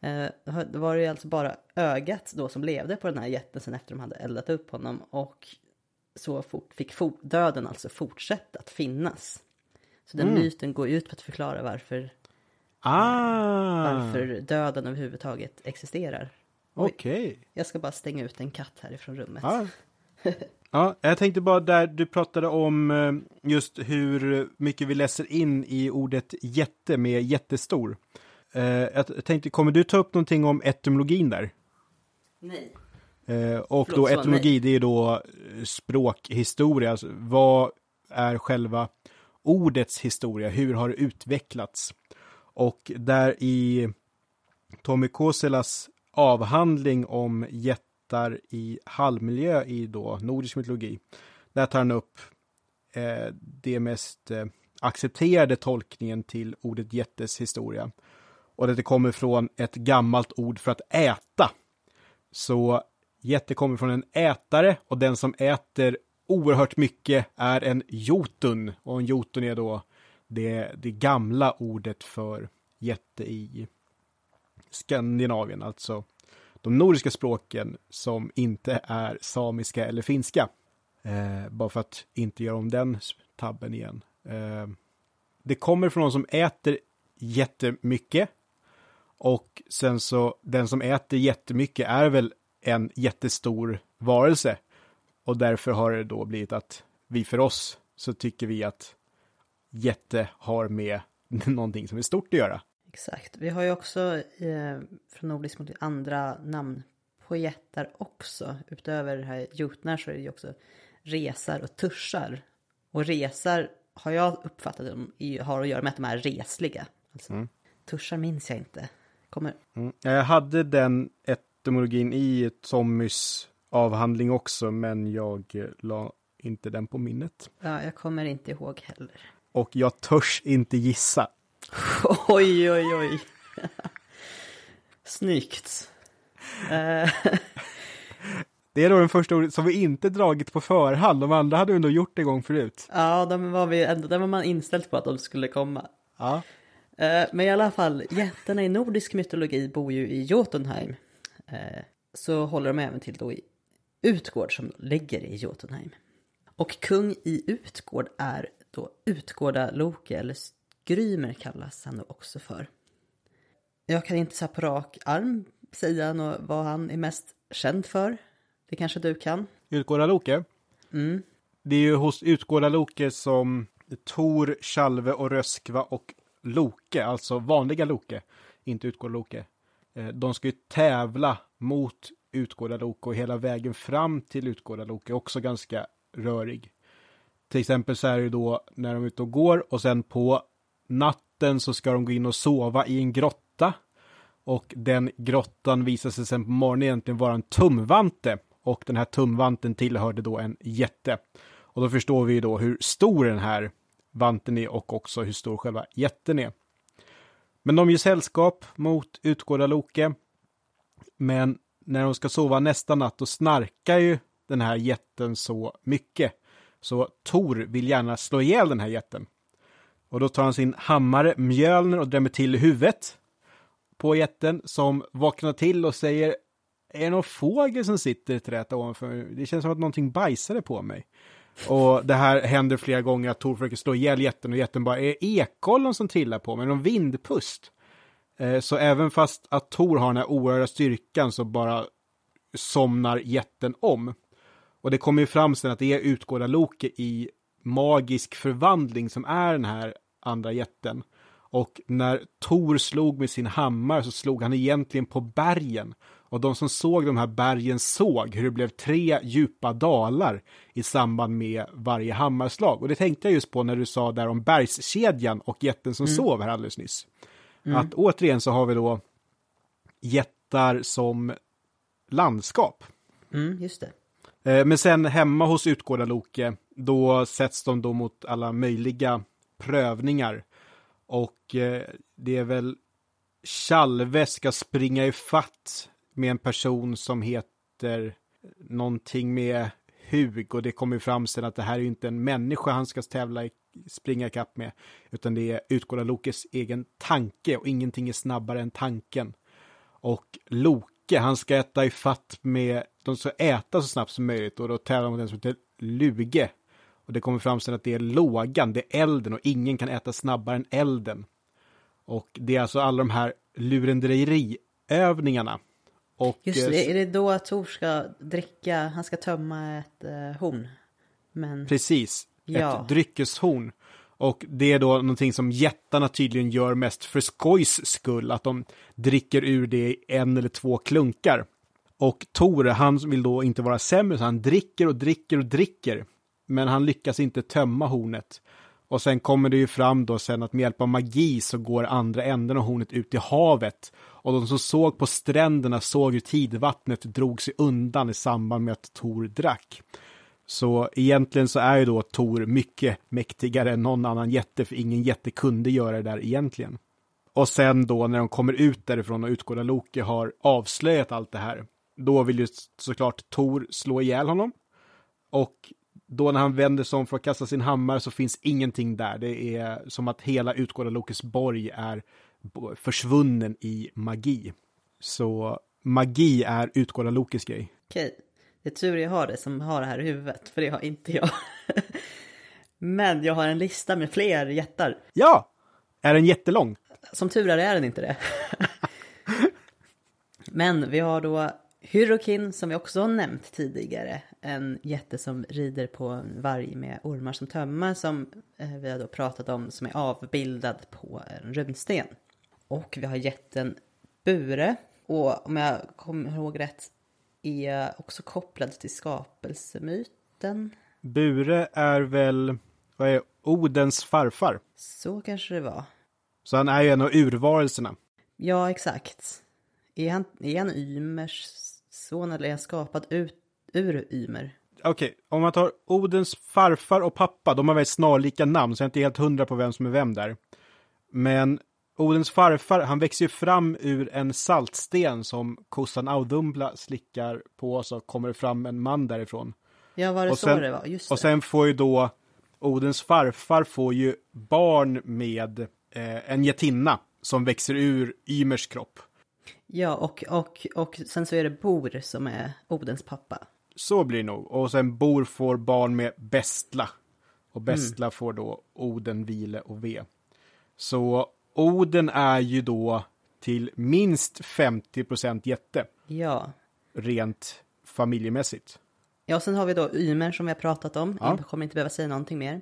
Uh, då var det alltså bara ögat då som levde på den här jätten sen efter de hade eldat upp honom. Och så fort, fick döden alltså fortsätta att finnas. Så den mm. myten går ut på att förklara varför, ah. varför döden överhuvudtaget existerar. Okej. Okay. Jag ska bara stänga ut en katt härifrån rummet. Ah. ja, jag tänkte bara där du pratade om eh, just hur mycket vi läser in i ordet jätte med jättestor. Eh, jag tänkte, kommer du ta upp någonting om etymologin där? Nej. Eh, och Förlåt, då etymologi, det är då språkhistoria. Alltså, vad är själva ordets historia, hur har det utvecklats? Och där i Tommy Koselas avhandling om jättar i halvmiljö i då nordisk mytologi, där tar han upp eh, det mest eh, accepterade tolkningen till ordet jättes historia. Och det kommer från ett gammalt ord för att äta. Så jätte kommer från en ätare och den som äter oerhört mycket är en jotun. Och en jotun är då det, det gamla ordet för jätte i Skandinavien, alltså de nordiska språken som inte är samiska eller finska. Eh, bara för att inte göra om den tabben igen. Eh, det kommer från någon som äter jättemycket. Och sen så, den som äter jättemycket är väl en jättestor varelse. Och därför har det då blivit att vi för oss så tycker vi att jätte har med någonting som är stort att göra. Exakt. Vi har ju också eh, från nordisk mot andra namn på jättar också. Utöver det här jutnar så är det ju också resar och tuschar. Och resar har jag uppfattat dem har att göra med att de är resliga. Alltså, mm. Tuschar minns jag inte. Kommer... Mm. Jag hade den etymologin i Tommys avhandling också, men jag eh, la inte den på minnet. Ja, jag kommer inte ihåg heller. Och jag törs inte gissa. oj, oj, oj. Snyggt. Eh. det är då den första ordet som vi inte dragit på förhand. De andra hade vi ändå gjort en gång förut. Ja, de var vi ändå, där var man inställd på att de skulle komma. Ja. Eh, men i alla fall, jättarna i nordisk mytologi bor ju i Jotunheim. Så håller de även till då i Utgård som ligger i Jotunheim. Och kung i Utgård är då Utgårda Loke, eller Grymer kallas han också för. Jag kan inte så på rak arm säga vad han är mest känd för. Det kanske du kan? Utgårda Loke? Mm. Det är ju hos Utgårda Loke som Tor, Chalve och Röskva och Loke, alltså vanliga Loke, inte Utgårda Loke. Eh, de ska ju tävla mot Utgårda Loke och hela vägen fram till Utgårda Loke är också ganska rörig. Till exempel så är det då när de är ute och går och sen på natten så ska de gå in och sova i en grotta. Och den grottan visar sig sen på morgonen egentligen vara en tumvante. Och den här tumvanten tillhörde då en jätte. Och då förstår vi ju då hur stor den här vanten är och också hur stor själva jätten är. Men de gör sällskap mot Utgårda Loke. Men när de ska sova nästa natt, då snarkar ju den här jätten så mycket. Så Tor vill gärna slå ihjäl den här jätten. Och då tar han sin hammare Mjölner och drämmer till huvudet på jätten som vaknar till och säger Är det någon fågel som sitter i trädet ovanför? Det känns som att någonting bajsade på mig. Och det här händer flera gånger att Tor försöker slå ihjäl jätten och jätten bara är ekollon som trillar på mig, någon vindpust. Eh, så även fast att Tor har den här oerhörda styrkan så bara somnar jätten om. Och det kommer ju fram sen att det är utgårda Loke i magisk förvandling som är den här andra jätten. Och när Tor slog med sin hammare så slog han egentligen på bergen. Och de som såg de här bergen såg hur det blev tre djupa dalar i samband med varje hammarslag. Och det tänkte jag just på när du sa där om bergskedjan och jätten som mm. sov här alldeles nyss. Mm. Att återigen så har vi då jättar som landskap. Mm, just det. Eh, men sen hemma hos Utgårda Loke, då sätts de då mot alla möjliga prövningar. Och eh, det är väl Chalve ska springa i fatt med en person som heter någonting med hug och det kommer fram sen att det här är inte en människa han ska tävla i, springa ikapp med, utan det är utgående Lokes egen tanke och ingenting är snabbare än tanken. Och Loke, han ska äta i fatt med, de ska äta så snabbt som möjligt och då tävlar mot den som heter Luge. Och det kommer fram sen att det är lågan, det är elden och ingen kan äta snabbare än elden. Och det är alltså alla de här lurendrejeriövningarna och, Just det, eh, är det då att Tor ska dricka, han ska tömma ett eh, horn? Men... Precis, ja. ett dryckeshorn. Och det är då någonting som jättarna tydligen gör mest för skojs skull, att de dricker ur det i en eller två klunkar. Och Tor, han vill då inte vara sämre, så han dricker och dricker och dricker. Men han lyckas inte tömma hornet. Och sen kommer det ju fram då sen att med hjälp av magi så går andra änden av hornet ut i havet. Och de som såg på stränderna såg hur tidvattnet drog sig undan i samband med att Tor drack. Så egentligen så är ju då Tor mycket mäktigare än någon annan jätte, för ingen jätte kunde göra det där egentligen. Och sen då när de kommer ut därifrån och Utgårda Loke har avslöjat allt det här, då vill ju såklart Tor slå ihjäl honom. Och då när han vänder sig om för att kasta sin hammare så finns ingenting där. Det är som att hela Utgårda Lokes borg är försvunnen i magi. Så magi är Utgårda Lokes grej. Okej, det är tur jag har det som har det här i huvudet, för det har inte jag. Men jag har en lista med fler jättar. Ja! Är den jättelång? Som tur är är den inte det. Men vi har då Hyrokin som vi också har nämnt tidigare. En jätte som rider på en varg med ormar som tömmar som eh, vi har då pratat om som är avbildad på en runsten. Och vi har jätten Bure och om jag kommer ihåg rätt är också kopplad till skapelsemyten. Bure är väl, vad är Odens farfar? Så kanske det var. Så han är ju en av urvarelserna. Ja, exakt. Är han, är han Ymers son eller är han skapad ut, ur Ymer? Okej, okay, om man tar Odens farfar och pappa, de har väldigt snarlika namn, så jag är inte helt hundra på vem som är vem där. Men Odens farfar, han växer ju fram ur en saltsten som kossan Audumbla slickar på, så kommer det fram en man därifrån. Ja, var det och så sen, det var? Just det. Och sen får ju då Odens farfar får ju barn med eh, en getinna som växer ur Ymers kropp. Ja, och, och, och sen så är det Bor som är Odens pappa. Så blir det nog. Och sen Bor får barn med Bestla. Och Bestla mm. får då Oden, Vile och Ve. Så Oden är ju då till minst 50 jätte. Ja. Rent familjemässigt. Ja, sen har vi då Ymer som vi har pratat om. Ja. Jag kommer inte behöva säga någonting mer.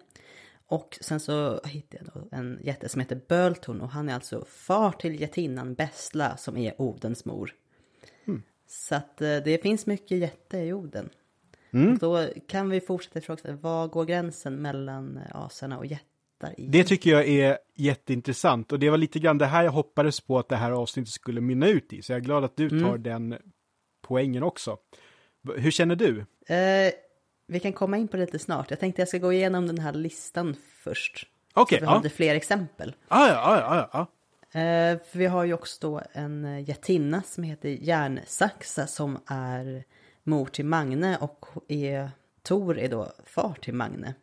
Och sen så hittade jag då en jätte som heter Böltorn och han är alltså far till jättinnan Bestla som är Odens mor. Mm. Så att eh, det finns mycket jätte i Oden. Mm. då kan vi fortsätta fråga, vad går gränsen mellan eh, asarna och jättar? I? Det tycker jag är jätteintressant och det var lite grann det här jag hoppades på att det här avsnittet skulle mynna ut i. Så jag är glad att du tar mm. den poängen också. Hur känner du? Eh, vi kan komma in på det lite snart. Jag tänkte jag ska gå igenom den här listan först. Okej. Okay, så vi ja. har lite fler exempel. Ah, ja, ja, ja, ja. Eh, vi har ju också då en eh, jättinna som heter Järnsaxa som är mor till Magne och är, Tor är då far till Magne.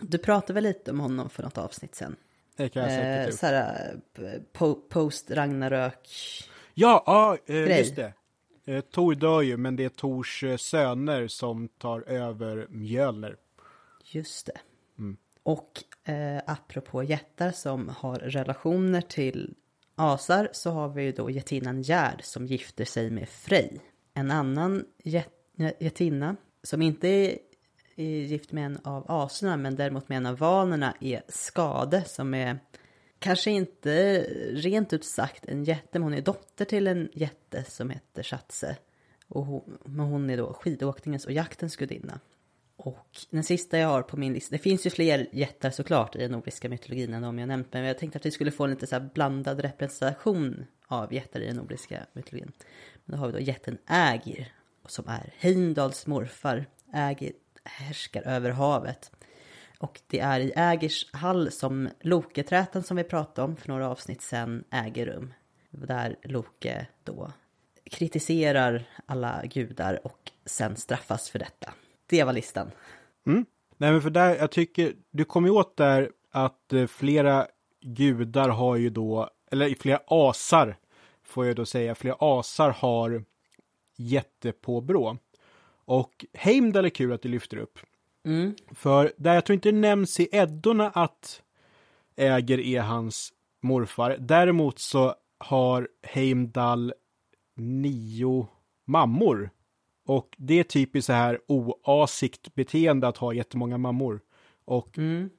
Du pratade väl lite om honom för något avsnitt sen? Det kan jag säkert Eh, så här, eh, po- post Ragnarök. Ja, ja eh, Grej. just det. Eh, Tor dör ju, men det är Tors eh, söner som tar över Mjölner. Just det. Och eh, apropå jättar som har relationer till asar så har vi ju då jättinnan Gerd som gifter sig med Frej. En annan jät- jättinna som inte är gift med en av asorna men däremot med en av vanerna är Skade som är kanske inte rent ut sagt en jätte men hon är dotter till en jätte som heter Schatze. Och hon, men hon är då skidåkningens och jaktens gudinna. Och den sista jag har på min lista, det finns ju fler jättar såklart i den nordiska mytologin än de jag nämnt, men jag tänkte att vi skulle få en lite så här blandad representation av jättar i den nordiska mytologin. Men då har vi då jätten Ägir, som är Heimdals morfar. Ägir härskar över havet. Och det är i Ägers hall som Loketräten som vi pratade om för några avsnitt sedan äger rum. Där Loke då kritiserar alla gudar och sen straffas för detta. Det var listan. Mm. Nej, men för där, jag tycker, du kommer ju åt där att eh, flera gudar har ju då, eller flera asar, får jag då säga, flera asar har jättepåbrå. Och Heimdall är kul att du lyfter upp. Mm. För där jag tror inte det nämns i Eddorna att Äger är hans morfar. Däremot så har Heimdall nio mammor. Och det är typiskt så här oasigt beteende att ha jättemånga mammor. Och Mm.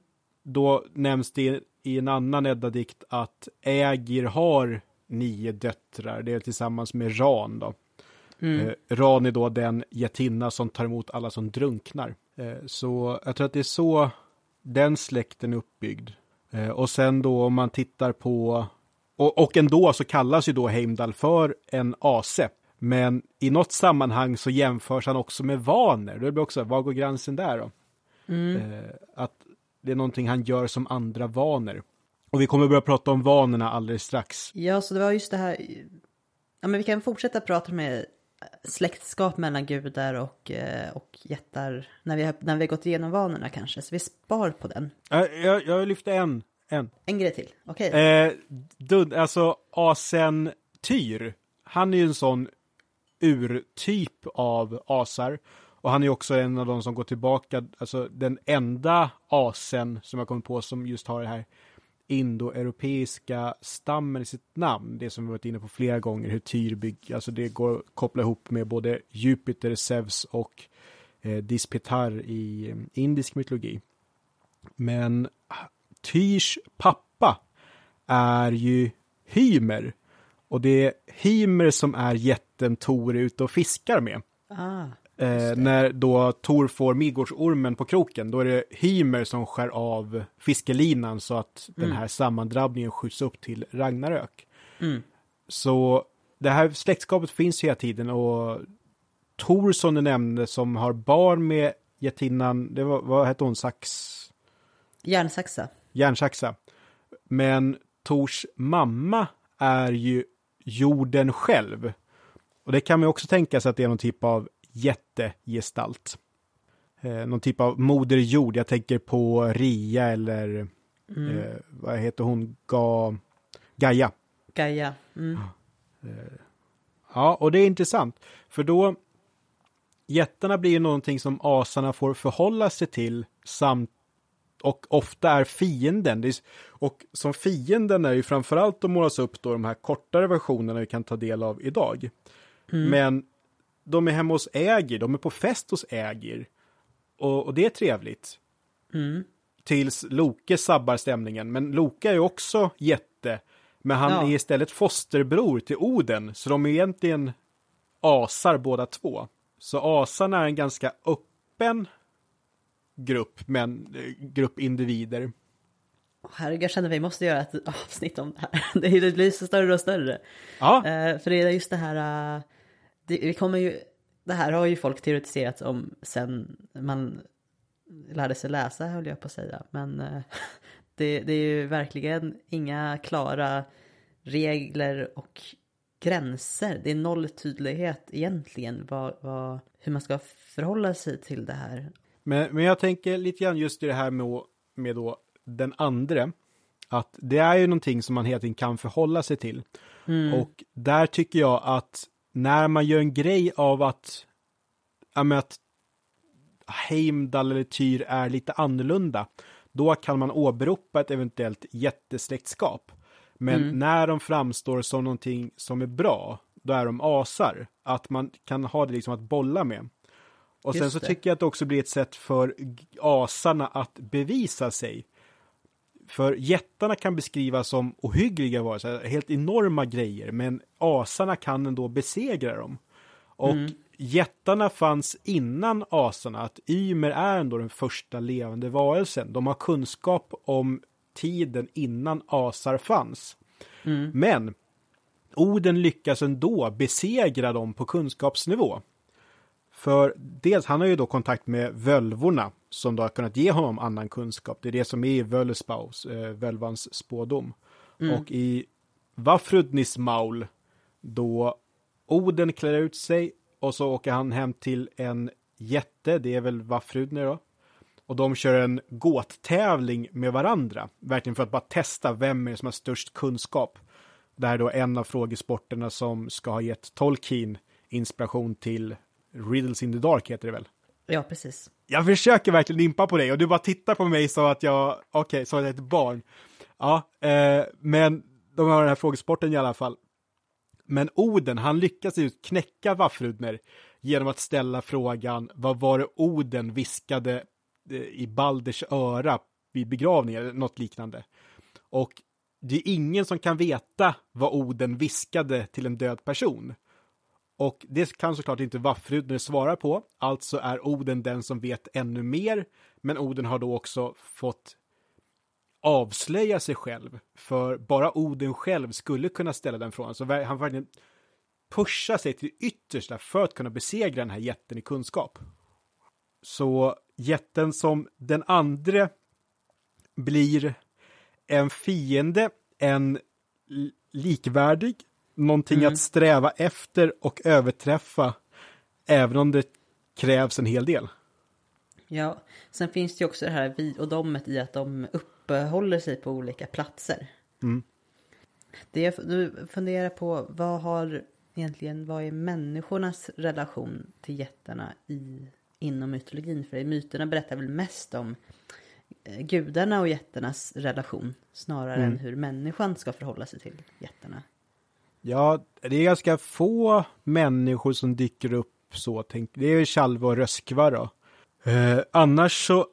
då nämns det i en annan Edda-dikt att Ägir har nio döttrar. Det är tillsammans med Ran då. Mm. Eh, Ran är då den jättinna som tar emot alla som drunknar. Eh, så jag tror att det är så den släkten är uppbyggd. Eh, och sen då om man tittar på, och, och ändå så kallas ju då Heimdall för en ase. Men i något sammanhang så jämförs han också med Vaner. Då blir också, var går gränsen där då? Eh, att det är någonting han gör som andra vaner. Och vi kommer börja prata om vanorna alldeles strax. Ja, så det var just det här. Ja, men vi kan fortsätta prata med släktskap mellan gudar och, eh, och jättar när vi, har, när vi har gått igenom vanorna kanske. Så vi spar på den. Jag, jag, lyfter en, en. En grej till. Okej. Eh, Dud, alltså asen Tyr, han är ju en sån urtyp av asar. Och han är också en av de som går tillbaka, alltså den enda asen som jag kommit på som just har det här indoeuropeiska stammen i sitt namn. Det som vi varit inne på flera gånger, hur Tyr bygger, alltså det går att koppla ihop med både Jupiter, Zeus och eh, Dispetar i eh, indisk mytologi. Men Tyrs pappa är ju Hymer. Och det är Hymer som är jätten Tor är ute och fiskar med. Ah, Eh, när då Tor får Midgårdsormen på kroken, då är det Hymer som skär av fiskelinan så att den här sammandrabbningen skjuts upp till Ragnarök. Mm. Så det här släktskapet finns hela tiden och Tor som du nämnde som har barn med jättinnan, det var, vad hette hon, Sax? järnsaxa. järnsaxa. Men Tors mamma är ju jorden själv. Och det kan man också tänka sig att det är någon typ av jättegestalt. Eh, någon typ av moder jord. Jag tänker på Ria eller eh, vad heter hon? Ga... Gaia. Gaia. Mm. Ja, och det är intressant. För då jättarna blir ju någonting som asarna får förhålla sig till samt och ofta är fienden. Är, och som fienden är ju framförallt att målas upp då de här kortare versionerna vi kan ta del av idag. Men de är hemma hos Ägir, de är på fest hos Ägir. Och, och det är trevligt. Mm. Tills Loke sabbar stämningen. Men Loke är ju också jätte. Men han Ja. är istället fosterbror till Oden. Så de är egentligen asar båda två. Så asarna är en ganska öppen grupp, men eh, grupp individer. Herregud, jag känner att vi måste göra ett avsnitt om det här. Det blir så större och större. Ja, Eh, för det är just det här, det, vi kommer ju, det här har ju folk teoretiserat om sen man lärde sig läsa höll jag på att säga. Men eh, det, det är ju verkligen inga klara regler och gränser. Det är noll tydlighet egentligen vad, vad, hur man ska förhålla sig till det här. Men, men jag tänker lite grann just i det här med, med då den andre. Att det är ju någonting som man hela tiden kan förhålla sig till. Mm. Och där tycker jag att när man gör en grej av att, ja, att Heimdall eller Tyr är lite annorlunda, då kan man åberopa ett eventuellt jättesläktskap. Men mm. när de framstår som någonting som är bra, då är de asar. Att man kan ha det liksom att bolla med. Och Just sen så det. tycker jag att det också blir ett sätt för asarna att bevisa sig. För jättarna kan beskrivas som ohyggliga varelser, helt enorma grejer, men asarna kan ändå besegra dem. Och mm. jättarna fanns innan asarna, att Ymer är ändå den första levande varelsen. De har kunskap om tiden innan asar fanns. Mm. Men Oden lyckas ändå besegra dem på kunskapsnivå. För dels, han har ju då kontakt med völvorna som då har kunnat ge honom annan kunskap. Det är det som är i eh, völvans spådom. Mm. Och i Vafrudnis maul, då Oden klär ut sig och så åker han hem till en jätte, det är väl Vafrudner då. Och de kör en gåttävling med varandra, verkligen för att bara testa vem är det som har störst kunskap. Det här är då en av frågesporterna som ska ha gett Tolkien inspiration till Riddles in the Dark heter det väl? Ja, precis. Jag försöker verkligen impa på dig och du bara tittar på mig så att jag, okej, okay, så att jag är ett barn. Ja, eh, men de har den här frågesporten i alla fall. Men Oden, han lyckas ju knäcka Vaffrudner genom att ställa frågan vad var det Oden viskade eh, i Balders öra vid begravningen, eller något liknande. Och det är ingen som kan veta vad Oden viskade till en död person. Och det kan såklart inte Vaffrudner svara på, alltså är Oden den som vet ännu mer, men Oden har då också fått avslöja sig själv, för bara Oden själv skulle kunna ställa den frågan, så han verkligen pushar sig till det yttersta för att kunna besegra den här jätten i kunskap. Så jätten som den andre blir en fiende, en likvärdig, någonting mm. att sträva efter och överträffa, även om det krävs en hel del. Ja, sen finns det ju också det här vi och domet i att de uppehåller sig på olika platser. Mm. Det jag nu funderar på, vad har egentligen, vad är människornas relation till jättarna i, inom mytologin? För myterna berättar väl mest om eh, gudarna och jättarnas relation snarare mm. än hur människan ska förhålla sig till jättarna. Ja, det är ganska få människor som dyker upp så. Tänk, det är Chalva och Röskva då. Eh, annars så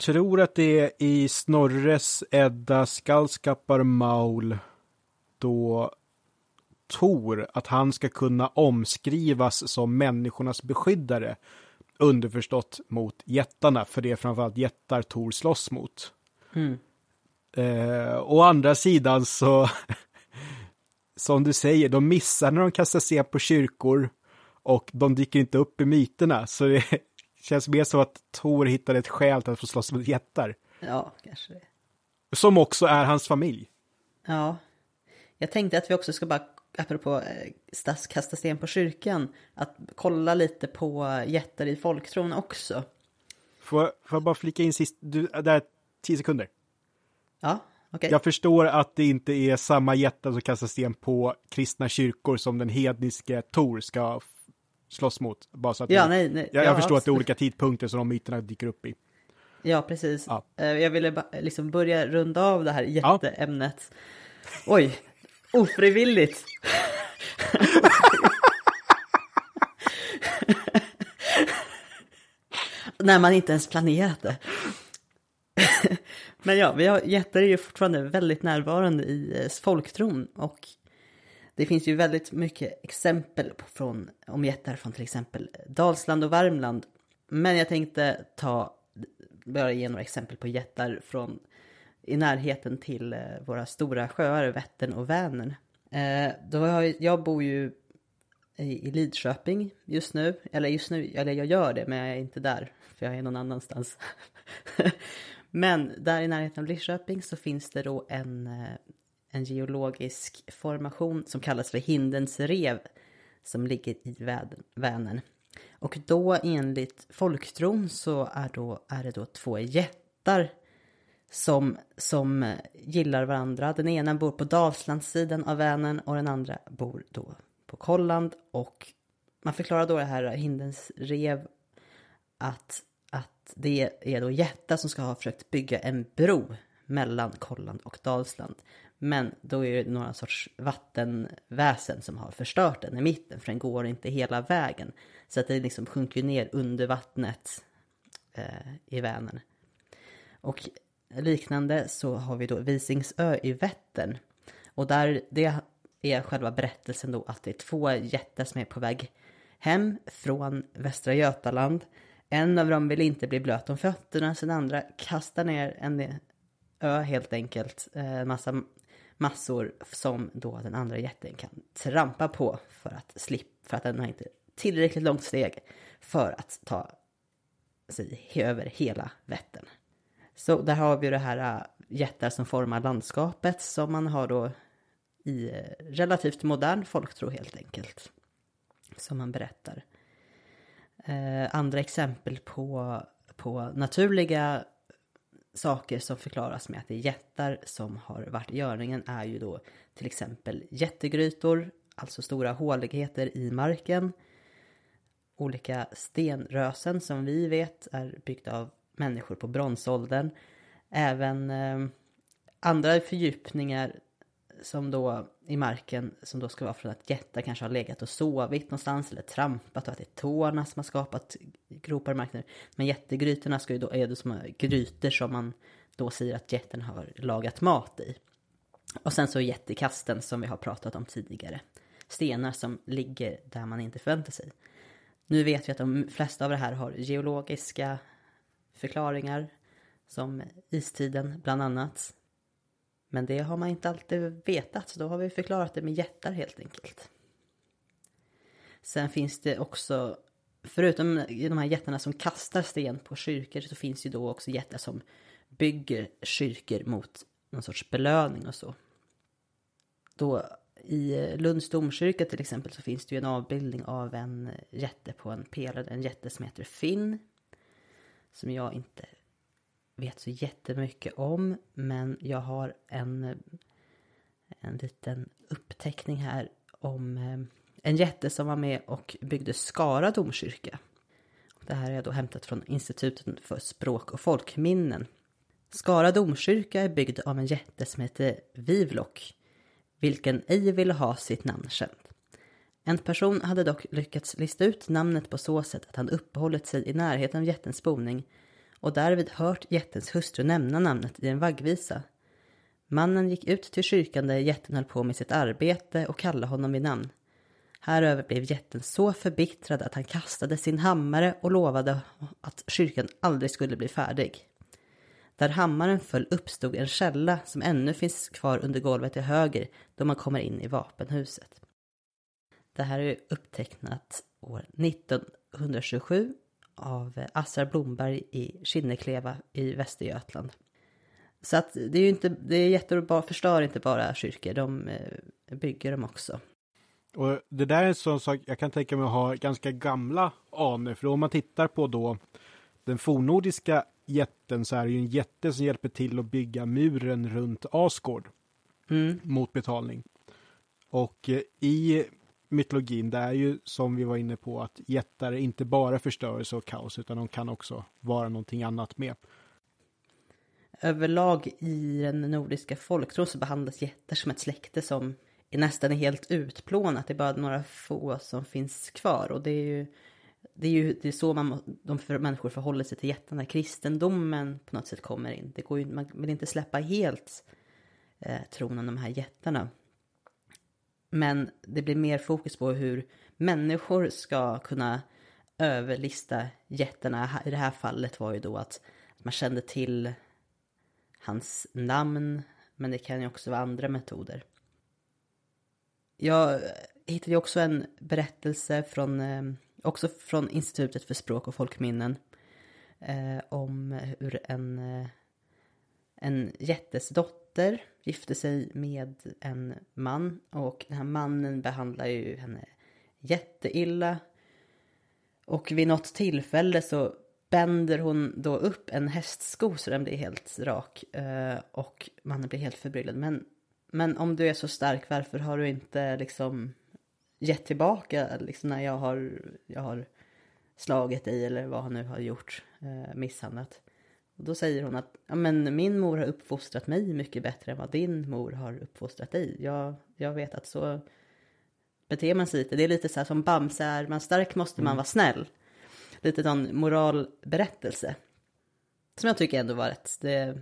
tror att det är i Snorres Edda Skallskappar Maul då Tor, att han ska kunna omskrivas som människornas beskyddare. Underförstått mot jättarna, för det är framförallt jättar Tor slåss mot. Mm. Eh, å andra sidan så som du säger, de missar när de kastar sten på kyrkor och de dyker inte upp i myterna. Så det känns mer som att Tor hittade ett skäl till att få slåss mot jättar. Ja, kanske det. Som också är hans familj. Ja. Jag tänkte att vi också ska bara, apropå eh, kasta sten på kyrkan, att kolla lite på jättar i folktron också. Får, får jag bara flika in sist, du, där, tio sekunder. Ja. Okay. Jag förstår att det inte är samma jättar som kastar sten på kristna kyrkor som den hedniske Tor ska slåss mot. Bara så att ja, nej, nej. Jag, jag förstår att det är olika tidpunkter som de myterna dyker upp i. Ja, precis. Ja. Eh, jag ville liksom börja runda av det här jätteämnet. Ja. Oj, ofrivilligt. När man inte ens planerat det. Men ja, vi har, jättar är ju fortfarande väldigt närvarande i eh, folktron och det finns ju väldigt mycket exempel på, från, om jättar från till exempel Dalsland och Värmland. Men jag tänkte ta, bara ge några exempel på jättar från i närheten till eh, våra stora sjöar, Vättern och Vänern. Eh, då har, jag bor ju i, i Lidköping just nu, eller just nu, eller jag gör det men jag är inte där, för jag är någon annanstans. Men där i närheten av Lidköping så finns det då en, eh, en geologisk formation som kallas för Hindens rev som ligger i Vänern. Och då enligt folktron så är, då, är det då två jättar som, som gillar varandra. Den ena bor på Dalslandssidan av Vänern och den andra bor då på Kolland. Och man förklarar då det här Hindens rev att, att det är då jättar som ska ha försökt bygga en bro mellan Kolland och Dalsland. Men då är det några sorts vattenväsen som har förstört den i mitten för den går inte hela vägen. Så att det liksom sjunker ner under vattnet eh, i Vänern. Och liknande så har vi då Visingsö i Vättern. Och där det är själva berättelsen då att det är två jättar som är på väg hem från Västra Götaland. En av dem vill inte bli blöt om fötterna så den andra kastar ner en ö helt enkelt. En massa massor som då den andra jätten kan trampa på för att slippa, för att den har inte tillräckligt långt steg för att ta sig över hela Vättern. Så där har vi det här eh, jättar som formar landskapet som man har då i eh, relativt modern folktro helt enkelt. Som man berättar. Eh, andra exempel på, på naturliga saker som förklaras med att det är jättar som har varit i görningen är ju då till exempel jättegrytor, alltså stora håligheter i marken. Olika stenrösen som vi vet är byggda av människor på bronsåldern. Även eh, andra fördjupningar som då i marken som då ska vara från att jättar kanske har legat och sovit någonstans eller trampat och att det är tårna som har skapat gropar i marken. Men jättegrytorna ska ju då, är det som grytor som man då säger att jätten har lagat mat i. Och sen så jättekasten som vi har pratat om tidigare. Stenar som ligger där man inte förväntar sig. Nu vet vi att de flesta av det här har geologiska förklaringar. Som istiden bland annat. Men det har man inte alltid vetat, så då har vi förklarat det med jättar helt enkelt. Sen finns det också, förutom de här jättarna som kastar sten på kyrkor, så finns det då också jättar som bygger kyrkor mot någon sorts belöning och så. Då i Lunds domkyrka till exempel så finns det ju en avbildning av en jätte på en pelare, en jätte som heter Finn. Som jag inte vet så jättemycket om. Men jag har en, en liten uppteckning här om eh, en jätte som var med och byggde Skara domkyrka. Det här är då hämtat från Institutet för språk och folkminnen. Skara domkyrka är byggd av en jätte som heter Vivlock, vilken ej ville ha sitt namn känt. En person hade dock lyckats lista ut namnet på så sätt att han uppehållit sig i närheten av jättens boning och därvid hört jättens hustru nämna namnet i en vaggvisa. Mannen gick ut till kyrkan där jätten höll på med sitt arbete och kallade honom vid namn. Häröver blev jätten så förbittrad att han kastade sin hammare och lovade att kyrkan aldrig skulle bli färdig. Där hammaren föll uppstod en källa som ännu finns kvar under golvet till höger då man kommer in i vapenhuset. Det här är upptecknat år 1927 av Assar Blomberg i Kinnekleva i Västergötland. Så att det är ju inte, det är jättebra, förstör inte bara kyrkor, de eh, bygger dem också. Och det där är en sån sak jag kan tänka mig att ha ganska gamla anor, för om man tittar på då den fornordiska jätten så är det ju en jätte som hjälper till att bygga muren runt Asgård mm. mot betalning. Och eh, i mytologin, det är ju som vi var inne på att jättar inte bara förstörelse och kaos utan de kan också vara någonting annat med. Överlag i den nordiska folktron så behandlas jättar som ett släkte som är nästan helt utplånat. Det är bara några få som finns kvar och det är ju det är ju det är så man, de för människor förhåller sig till jättarna. Kristendomen på något sätt kommer in. Det går ju, man vill inte släppa helt eh, tron om de här jättarna. Men det blir mer fokus på hur människor ska kunna överlista jättarna. I det här fallet var ju då att man kände till hans namn, men det kan ju också vara andra metoder. Jag hittade ju också en berättelse från, eh, också från Institutet för språk och folkminnen eh, om hur en, eh, en jättes dotter gifte sig med en man och den här mannen behandlar ju henne jätteilla. Och vid något tillfälle så bänder hon då upp en hästsko så den blir helt rak. Eh, och mannen blir helt förbryllad. Men, men om du är så stark, varför har du inte liksom gett tillbaka liksom när jag har, jag har slagit dig eller vad han nu har gjort, eh, misshandlat. Och då säger hon att ja, men min mor har uppfostrat mig mycket bättre än vad din mor har uppfostrat dig. Jag, jag vet att så beter man sig lite. Det är lite så här som Bamse är man stark måste man vara snäll. Lite sån moralberättelse. Som jag tycker ändå var rätt. Det,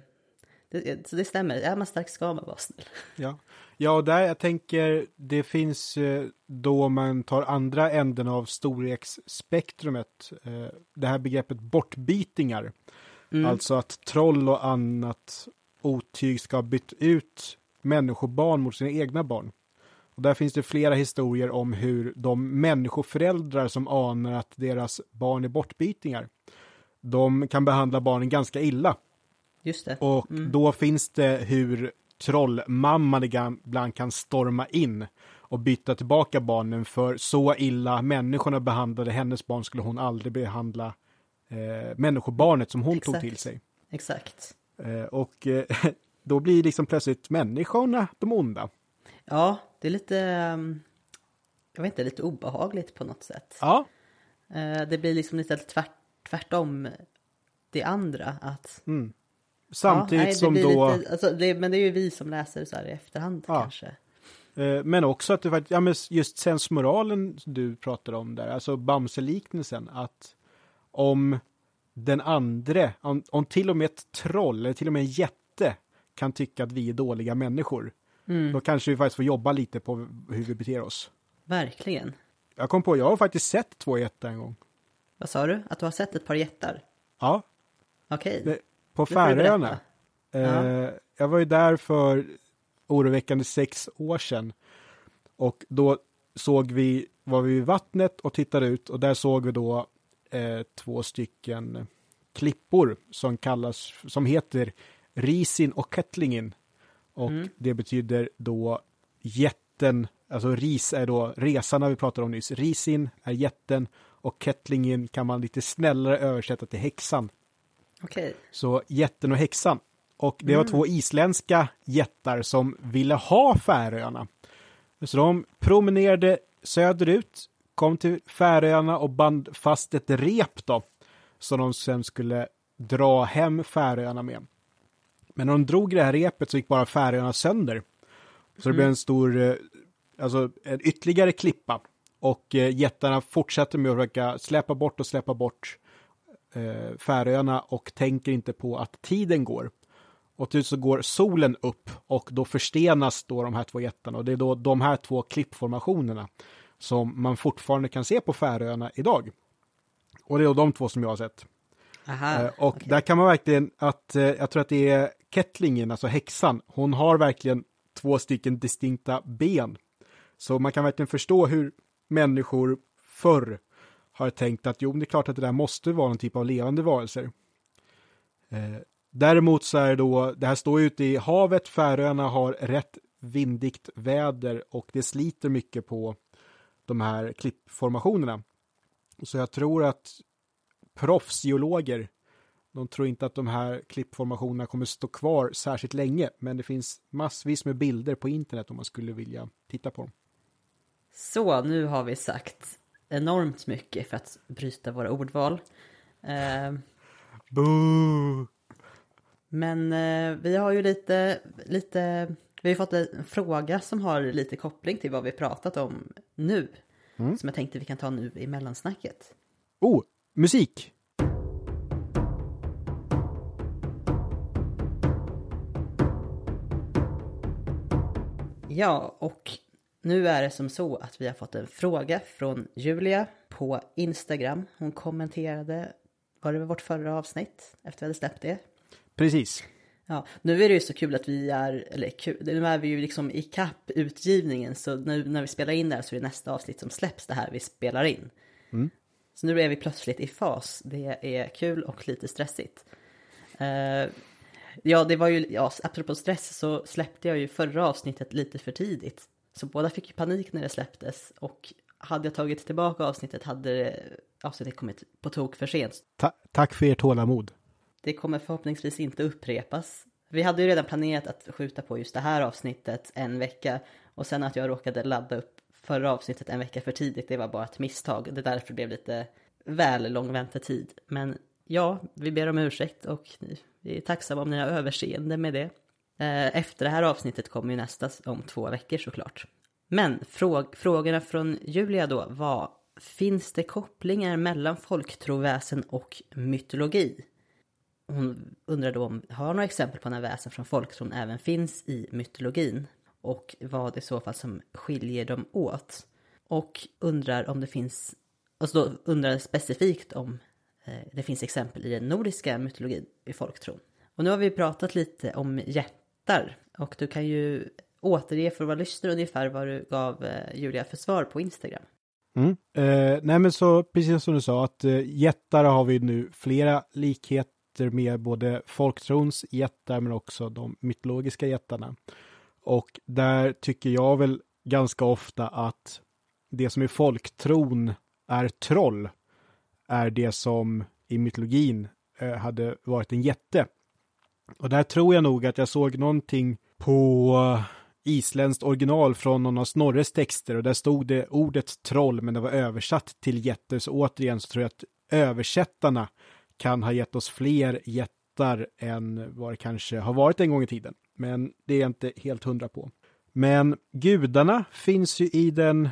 det, så det stämmer, är man stark ska man vara snäll. Ja, ja och där jag tänker det finns eh, då man tar andra änden av storleksspektrumet. eh, Det här begreppet bortbytingar. Alltså att troll och annat otyg ska ha bytt ut människobarn mot sina egna barn. Och där finns det flera historier om hur de människoföräldrar som anar att deras barn är bortbytingar, de kan behandla barnen ganska illa. Just det. Och då finns det hur trollmamman ibland kan storma in och byta tillbaka barnen för så illa människorna behandlade hennes barn skulle hon aldrig behandla eh, människobarnet som hon tog Exakt. till sig. Exakt. Eh, och eh, då blir liksom plötsligt människorna de onda. Ja, det är lite, um, jag vet inte, lite obehagligt på något sätt. Ja, Eh, Det blir liksom lite tvärt, tvärtom det andra. Att, samtidigt ja, nej, som då, Lite, alltså, det, men det är ju vi som läser så här i efterhand Ja. kanske. eh, men också att det faktiskt, ja men just sensmoralen du pratar om där, alltså Bamse-liknelsen, att om den andre, om, om till och med ett troll eller till och med en jätte kan tycka att vi är dåliga människor, Mm. då kanske vi faktiskt får jobba lite på hur vi beter oss. Verkligen. Jag kom på, jag har faktiskt sett två jättar en gång. Vad sa du? Att du har sett ett par jättar? Ja, Okej. det, på Färöarna. Eh, jag var ju där för oroväckande sex år sedan. Och då såg vi, var vi vid vattnet och tittade ut och där såg vi då eh, två stycken klippor som kallas, som heter Risin och Kettlingen. Och Mm. det betyder då jätten, alltså ris är då resarna vi pratade om nyss. Risin är jätten och Kettlingen kan man lite snällare översätta till häxan. Okej. Så jätten och häxan. Och det var två isländska jättar som ville ha Färöarna. Så de promenerade söderut, kom till Färöarna och band fast ett rep då. Som de sen skulle dra hem Färöarna med. Men när de drog det här repet så gick bara Färöarna sönder. Så det blev en stor, eh, alltså en ytterligare klippa. Och eh, jättarna fortsätter med att försöka släppa bort och släppa bort eh, Färöarna och tänker inte på att tiden går. Och till så går solen upp och då förstenas då de här två jättarna och det är då de här två klippformationerna som man fortfarande kan se på Färöarna idag. Och det är de två som jag har sett. Aha. Eh, och okej. där kan man verkligen att, eh, jag tror att det är Kettlingen, alltså häxan, hon har verkligen två stycken distinkta ben. Så man kan verkligen förstå hur människor förr har tänkt att jo, det är klart att det där måste vara någon typ av levande varelser. Eh, däremot så är det då, det här står ute i havet, Färöarna har rätt vindigt väder och det sliter mycket på de här klippformationerna. Så jag tror att proffsgeologer, de tror inte att de här klippformationerna kommer stå kvar särskilt länge, men det finns massvis med bilder på internet om man skulle vilja titta på dem. Så, nu har vi sagt enormt mycket för att bryta våra ordval. Eh, Boo! men eh, vi har ju lite, lite, vi har fått en fråga som har lite koppling till vad vi pratat om nu. Som jag tänkte vi kan ta nu i mellansnacket. Oh, musik! Ja, och nu är det som så att vi har fått en fråga från Julia på Instagram. Hon kommenterade, var det vårt förra avsnitt efter vi hade släppt det? Precis. Ja, nu är det ju så kul att vi är, eller kul, nu är vi ju liksom i kapp utgivningen så nu när vi spelar in det här så är det nästa avsnitt som släpps det här vi spelar in. Så nu är vi plötsligt i fas, det är kul och lite stressigt. Eh, Ja, det var ju, ja, apropå stress så släppte jag ju förra avsnittet lite för tidigt. Så båda fick ju panik när det släpptes och hade jag tagit tillbaka avsnittet hade avsnittet kommit på tok för sent. Ta tack för ert tålamod. Det kommer förhoppningsvis inte upprepas. Vi hade ju redan planerat att skjuta på just det här avsnittet en vecka och sen att jag råkade ladda upp förra avsnittet en vecka för tidigt, det var bara ett misstag. Det är därför det blev lite väl lång väntetid. Men ja, vi ber om ursäkt och vi är tacksamma om ni har överseende med det. Eh, efter det här avsnittet kommer ju nästa om två veckor såklart. Men fråg frågorna från Julia då var Finns det kopplingar mellan folktroväsen och mytologi? Hon undrar då om har några exempel på när väsen från folktron även finns i mytologin och vad i så fall som skiljer dem åt. Och undrar om det finns, alltså då undrar specifikt om eh, det finns exempel i den nordiska mytologin i folktron. Och nu har vi pratat lite om jättar och du kan ju återge för våra lyssnare ungefär vad du gav eh, Julia för svar på Instagram. Mm. Eh, nej men så precis som du sa att eh, jättar har vi nu flera likheter med både folktrons jättar men också de mytologiska jättarna. Och där tycker jag väl ganska ofta att det som i folktron är troll är det som i mytologin eh, hade varit en jätte. Och där tror jag nog att jag såg någonting på isländskt original från någon av Snorres texter och där stod det ordet troll men det var översatt till jätter så återigen så tror jag att översättarna kan ha gett oss fler jättar än vad det kanske har varit en gång i tiden. Men det är jag inte helt hundra på. Men gudarna finns ju i den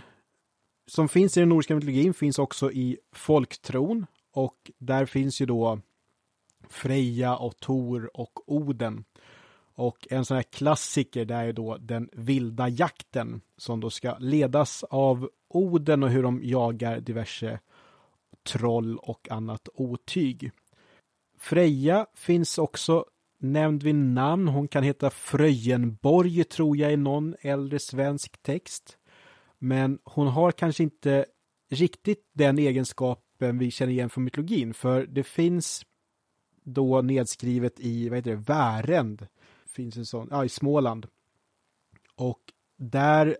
som finns i den nordiska mytologin finns också i folktron och där finns ju då Freja och Tor och Oden. Och en sån här klassiker det är då den vilda jakten som då ska ledas av Oden och hur de jagar diverse troll och annat otyg. Freja finns också nämnd vid namn. Hon kan heta Fröjenborg tror jag i någon äldre svensk text. Men hon har kanske inte riktigt den egenskapen vi känner igen från mytologin. För det finns då nedskrivet i, vad heter det, Värend. Finns en sån, ja i Småland. Och där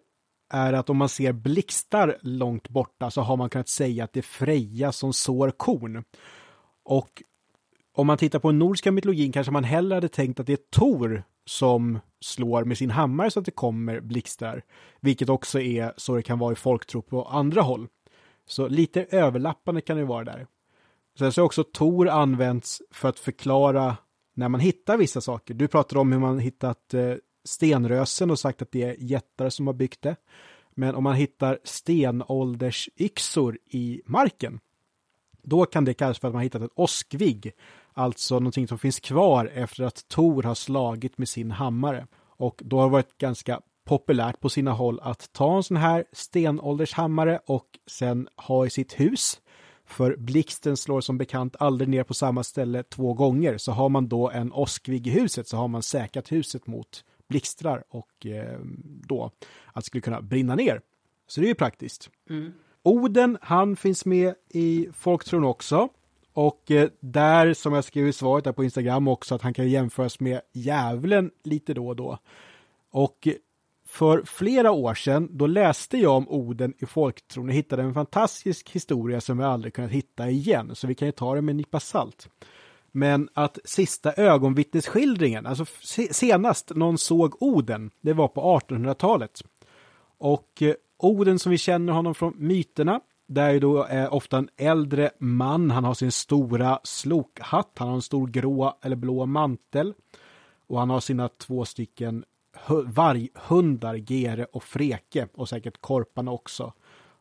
är att om man ser blixtar långt borta så har man kunnat säga att det är Freja som sår korn. Och om man tittar på den nordiska mytologin kanske man hellre hade tänkt att det är Tor som slår med sin hammare så att det kommer blixtar. Vilket också är så det kan vara i folktro på andra håll. Så lite överlappande kan det vara där. Sen så har också Tor använts för att förklara när man hittar vissa saker. Du pratade om hur man hittat eh, stenrösen och sagt att det är jättar som har byggt det. Men om man hittar stenåldersyxor i marken, då kan det kallas för att man hittat ett åskvigg, alltså någonting som finns kvar efter att Tor har slagit med sin hammare. Och då har det varit ganska populärt på sina håll att ta en sån här stenåldershammare och sen ha i sitt hus. För blixten slår som bekant aldrig ner på samma ställe två gånger, så har man då en åskvigg i huset så har man säkrat huset mot blixtrar och eh, då att det skulle kunna brinna ner. Så det är ju praktiskt. Mm. Oden, han finns med i folktron också. Och eh, där, som jag skrev i svaret där på Instagram också, att han kan jämföras med djävulen lite då och då. Och för flera år sedan, då läste jag om Oden i folktron och hittade en fantastisk historia som vi aldrig kunnat hitta igen, så vi kan ju ta det med en nypa salt. Men att sista ögonvittnesskildringen, alltså senast någon såg Oden, det var på 1800-talet. Och eh, Oden som vi känner honom från myterna, det är ju då är ofta en äldre man, han har sin stora slokhatt, han har en stor grå eller blå mantel och han har sina två stycken varghundar, Gere och Freke och säkert korparna också.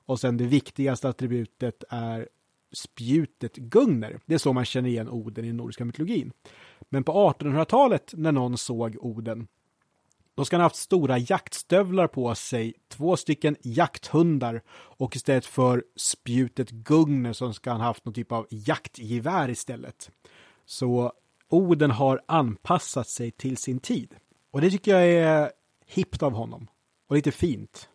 Och sen det viktigaste attributet är spjutet Gungner. Det är så man känner igen Oden i den nordiska mytologin. Men på 1800-talet när någon såg Oden, då ska han ha haft stora jaktstövlar på sig, två stycken jakthundar och istället för spjutet Gungner så ska han ha haft någon typ av jaktgevär istället. Så Oden har anpassat sig till sin tid. Och det tycker jag är hippt av honom. Och lite fint.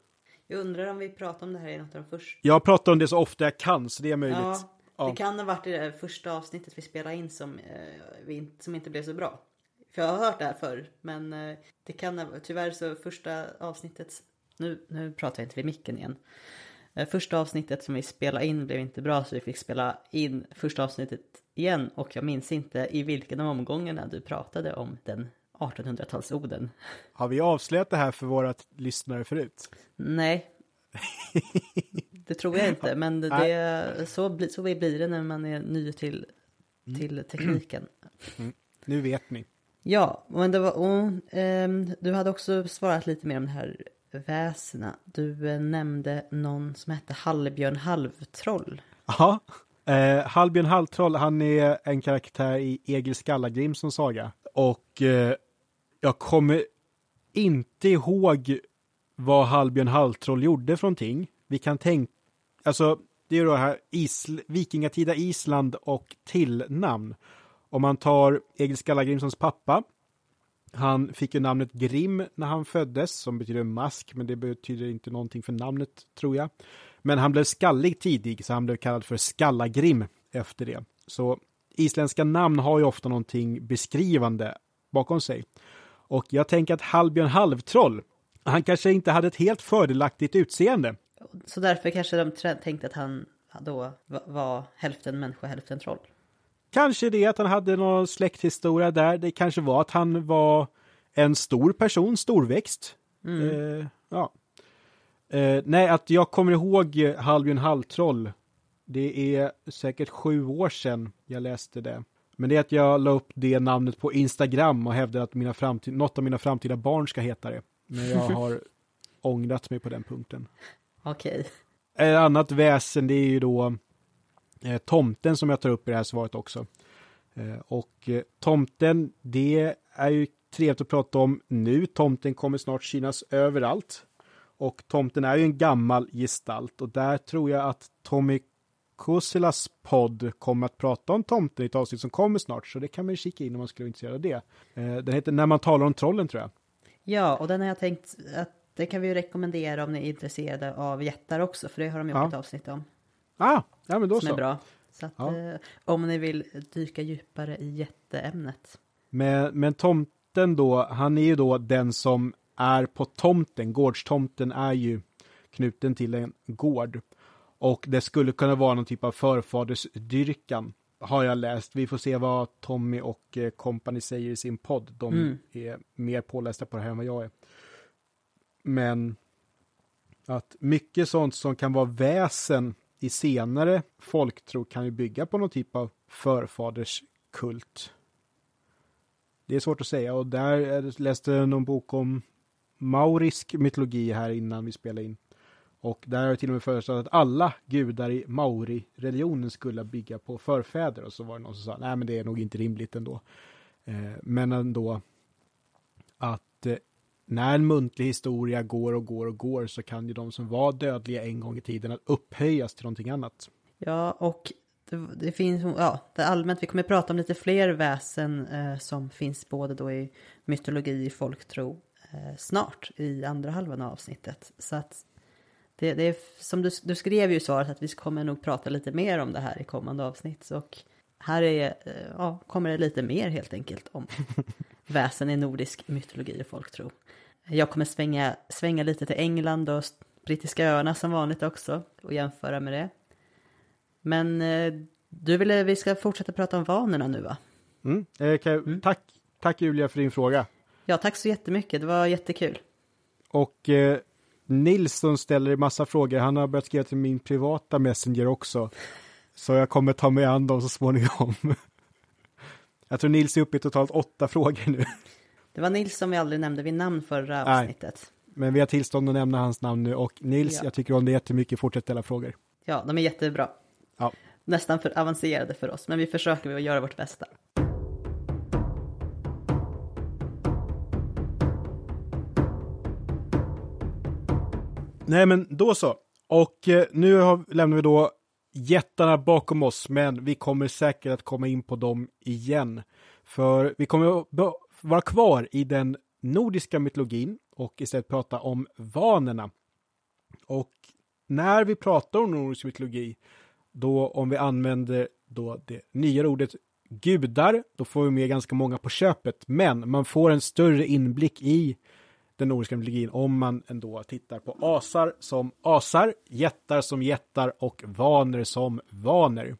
Jag undrar om vi pratar om det här i något av de första. Jag pratar om det så ofta jag kan, så det är möjligt. Ja, ja. det kan ha varit i det första avsnittet vi spelade in som, eh, som inte blev så bra. För jag har hört det här förr, men eh, det kan ha- tyvärr så första avsnittet, nu, nu pratar jag inte vid micken igen. Eh, Första avsnittet som vi spelade in blev inte bra så vi fick spela in första avsnittet igen och jag minns inte i vilken av omgångarna du pratade om den 1800-talsoden. Har vi avslöjat det här för våra lyssnare förut? Nej. Det tror jag inte, men det, det, så, blir, så blir det när man är ny till, till tekniken. Nu vet ni. Ja, men det var, och, ehm, du hade också svarat lite mer om det här väsena. Du eh, nämnde någon som hette Hallbjörn Halvtroll. Ja, eh, Hallbjörn Halvtroll, han är en karaktär i Egil Skallagrimsons saga. Och eh, jag kommer inte ihåg vad Hallbjörn Halltroll gjorde för någonting. Vi kan tänka, alltså det är ju då här Isl- vikingatida Island och tillnamn. Om man tar Egil Skallagrimsons pappa, han fick ju namnet Grim när han föddes, som betyder mask, men det betyder inte någonting för namnet, tror jag. Men han blev skallig tidig, så han blev kallad för Skallagrim efter det. Så isländska namn har ju ofta någonting beskrivande bakom sig. Och jag tänker att Hallbjörn Halvtroll, han kanske inte hade ett helt fördelaktigt utseende. Så därför kanske de tänkte att han då va- var hälften människa, hälften troll. Kanske det att han hade någon släkthistoria där. Det kanske var att han var en stor person, storväxt. Eh, ja. Eh, nej, att jag kommer ihåg Hallbjörn Halvtroll. Det är säkert sju år sedan jag läste det. Men det är att jag la upp det namnet på Instagram och hävdade att mina framtid, något av mina framtida barn ska heta det. Men jag har ångrat mig på den punkten. Okej. Ett annat väsen det är ju då eh, tomten som jag tar upp i det här svaret också. Eh, och eh, tomten, det är ju trevligt att prata om nu. Tomten kommer snart synas överallt. Och tomten är ju en gammal gestalt och där tror jag att Tommy Kusilas podd kommer att prata om tomten i ett avsnitt som kommer snart. Så det kan man ju kika in om man skulle vara intresserad av det. Eh, den heter När man talar om trollen tror jag. Ja, och den har jag tänkt att det kan vi ju rekommendera om ni är intresserade av jättar också, för det har de gjort Ja. ett avsnitt om. Ah, ja men då som så. är bra. Så att, Ja. eh, om ni vill dyka djupare i jätteämnet. Men, men tomten då, han är ju då den som är på tomten. Gårdstomten är ju knuten till en gård. Och det skulle kunna vara någon typ av förfadersdyrkan. Har jag läst. Vi får se vad Tommy och eh, company säger i sin podd. De Mm. är mer pålästa på det här än vad jag är. Men att mycket sånt som kan vara väsen i senare folktro kan ju bygga på någon typ av förfaderskult. Det är svårt att säga och där är- läste jag någon bok om maurisk mytologi här innan vi spelade in. Och där har jag till och med föreslagit att alla gudar i mauri-religionen skulle bygga på förfäder och så var det någon som sa nej men det är nog inte rimligt ändå. Eh, men ändå att eh, när en muntlig historia går och går och går så kan ju de som var dödliga en gång i tiden att upphöjas till någonting annat. Ja, och det, det finns, ja, det allmänt, vi kommer att prata om lite fler väsen eh, som finns både då i mytologi, i folktro, eh, snart i andra halvan av avsnittet. Så att det, det är som du, du skrev ju i svaret att vi kommer nog prata lite mer om det här i kommande avsnitt. Och här är, eh, ja, kommer det lite mer helt enkelt om väsen i nordisk mytologi och folktro. Jag kommer svänga, svänga lite till England och brittiska öarna som vanligt också och jämföra med det. Men eh, du ville vi ska fortsätta prata om vanorna nu va? Mm. Eh, kan jag, tack, tack Julia för din fråga. Ja, tack så jättemycket. Det var jättekul. Och eh, Nils som ställer en massa frågor, han har börjat skriva till min privata messenger också. Så jag kommer ta mig an dem så småningom. jag tror Nils är uppe i totalt åtta frågor nu. Det var Nils som vi aldrig nämnde vid namn förra Nej. avsnittet. Men vi har tillstånd att nämna hans namn nu och Nils, Ja. jag tycker om det jättemycket, fortsätt ställa frågor. Ja, de är jättebra. Ja. Nästan för avancerade för oss, men vi försöker att göra vårt bästa. Nej men då så. Och eh, nu har, lämnar vi då jättarna bakom oss, men vi kommer säkert att komma in på dem igen. För vi kommer att vara kvar i den nordiska mytologin och istället prata om vanerna. Och när vi pratar om nordisk mytologi, då om vi använder då det nya ordet gudar, då får vi med ganska många på köpet, men man får en större inblick i den nordiska mytologin om man ändå tittar på asar som asar, jättar som jättar och vaner som vaner.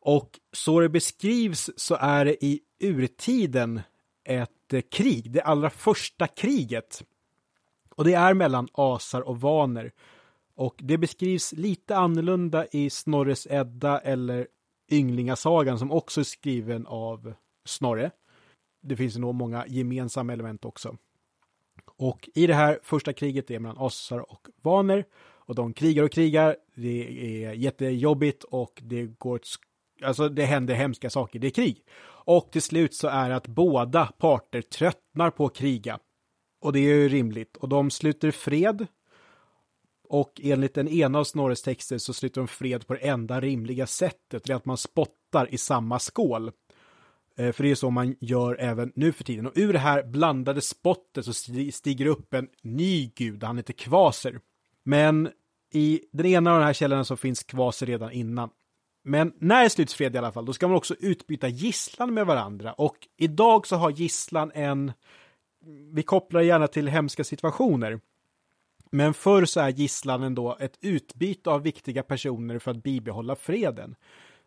Och så det beskrivs så är det i urtiden ett krig, det allra första kriget. Och det är mellan asar och vaner. Och det beskrivs lite annorlunda i Snorres Edda eller Ynglingasagan som också är skriven av Snorre. Det finns nog många gemensamma element också. Och i det här första kriget det är mellan ossar och vaner. Och de krigar och krigar. Det är jättejobbigt och det går Alltså det händer hemska saker, det är krig. Och till slut så är det att båda parter tröttnar på att kriga. Och det är ju rimligt. Och de sluter fred. Och enligt den ena av Snorres texter så sluter de fred på det enda rimliga sättet. Det är att man spottar i samma skål. Eh, för det är så man gör även nu för tiden. Och ur det här blandade spottet så stiger upp en ny gud, han heter Kvaser. Men i den ena av de här källorna så finns Kvaser redan innan. Men när det sluts fred i alla fall, då ska man också utbyta gisslan med varandra. Och idag så har gisslan en, vi kopplar gärna till hemska situationer. Men förr så är gisslan ändå ett utbyte av viktiga personer för att bibehålla freden.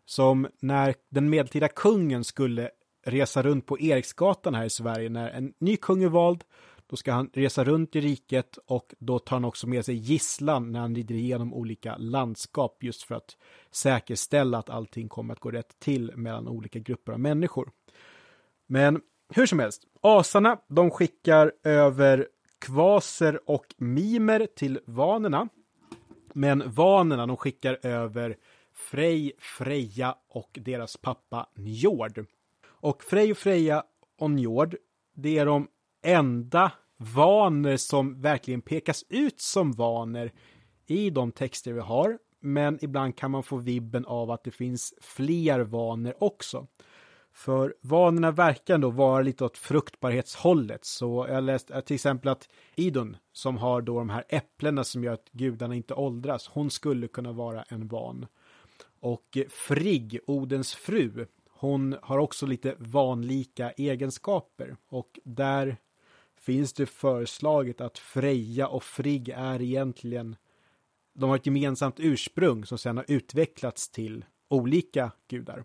Som när den medeltida kungen skulle resa runt på Eriksgatan här i Sverige när en ny kung är vald. Då ska han resa runt i riket och då tar han också med sig gisslan när han rider igenom olika landskap just för att säkerställa att allting kommer att gå rätt till mellan olika grupper av människor. Men hur som helst, asarna de skickar över kvaser och mimer till vanerna. Men vanerna de skickar över Frej, Freja och deras pappa Njord. Och Frej och Freja och Njord, det är de enda vaner som verkligen pekas ut som vaner i de texter vi har. Men ibland kan man få vibben av att det finns fler vaner också. För vanorna verkar ändå vara lite åt fruktbarhetshållet. Så jag läste eh, till exempel att Idun, som har då de här äpplena som gör att gudarna inte åldras, hon skulle kunna vara en van. Och Frigg, Odens fru, hon har också lite vanlika egenskaper och där finns det föreslaget att Freja och Frigg är egentligen de har ett gemensamt ursprung som sedan har utvecklats till olika gudar.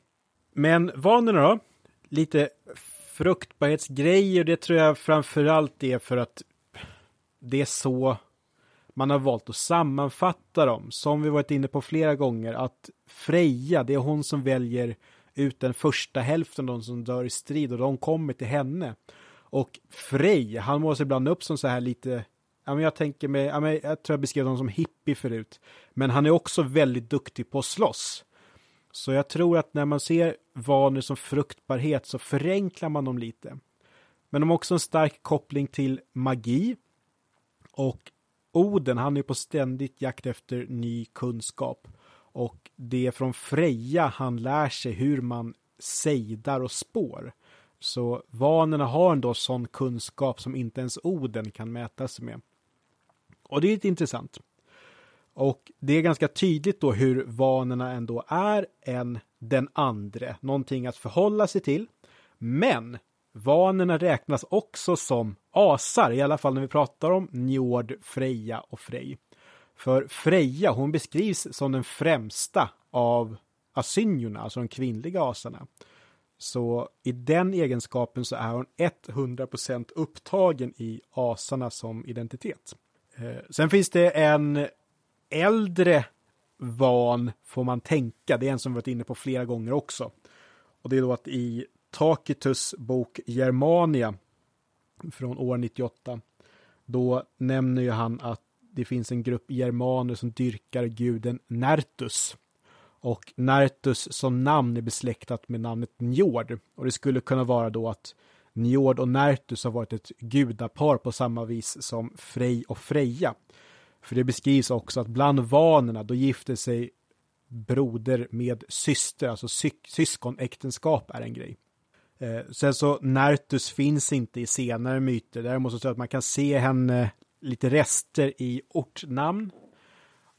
Men vanorna då? Lite fruktbarhetsgrejer, det tror jag framförallt är för att det är så man har valt att sammanfatta dem. Som vi varit inne på flera gånger, att Freja, det är hon som väljer ut den första hälften av de som dör i strid och de kommer till henne. Och Frej, han målas ibland upp som så här lite, ja men jag tänker mig, ja men jag tror jag beskrev honom som hippie förut. Men han är också väldigt duktig på att slåss. Så jag tror att när man ser vanor som fruktbarhet så förenklar man dem lite. Men de har också en stark koppling till magi. Och Oden, han är på ständigt jakt efter ny kunskap. Och det är från Freja han lär sig hur man sejdar och spår. Så vanerna har ändå sån kunskap som inte ens Oden kan mäta sig med. Och det är lite intressant. Och det är ganska tydligt då hur vanerna ändå är en den andre, någonting att förhålla sig till. Men vanerna räknas också som asar, i alla fall när vi pratar om Njord, Freja och Frej. För Freja, hon beskrivs som den främsta av asynjorna, alltså de kvinnliga asarna. Så i den egenskapen så är hon 100% upptagen i asarna som identitet. Eh, sen finns det en äldre van, får man tänka, det är en som vi varit inne på flera gånger också. Och det är då att i Tacitus bok Germania från år 98, då nämner ju han att det finns en grupp germaner som dyrkar guden Nertus. Och Nertus som namn är besläktat med namnet Njord. Och det skulle kunna vara då att Njord och Nertus har varit ett gudapar på samma vis som Frej och Freja. För det beskrivs också att bland vanerna då gifter sig broder med syster, alltså sy syskonäktenskap är en grej. Eh, sen så Nertus finns inte i senare myter, däremot så tror jag att man kan se henne lite rester i ortnamn.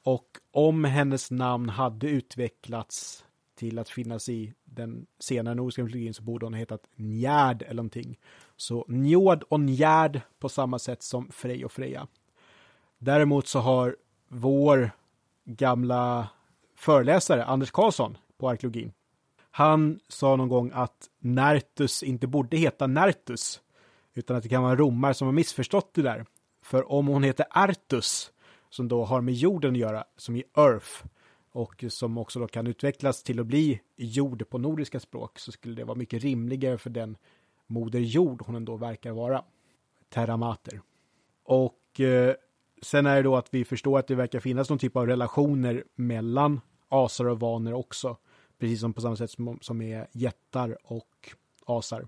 Och om hennes namn hade utvecklats till att finnas i den senare nordiska mytologin så borde hon ha hetat Njärd eller någonting. Så Njord och Njärd på samma sätt som Frej och Freja. Däremot så har vår gamla föreläsare Anders Karlsson på arkeologin. Han sa någon gång att Nertus inte borde heta Nertus, utan att det kan vara romare som har missförstått det där. För om hon heter Artus, som då har med jorden att göra, som i Earth, och som också då kan utvecklas till att bli jord på nordiska språk, så skulle det vara mycket rimligare för den moder jord hon ändå verkar vara. Terramater. Och eh, sen är det då att vi förstår att det verkar finnas någon typ av relationer mellan asar och vaner också. Precis som på samma sätt som, som är jättar och asar.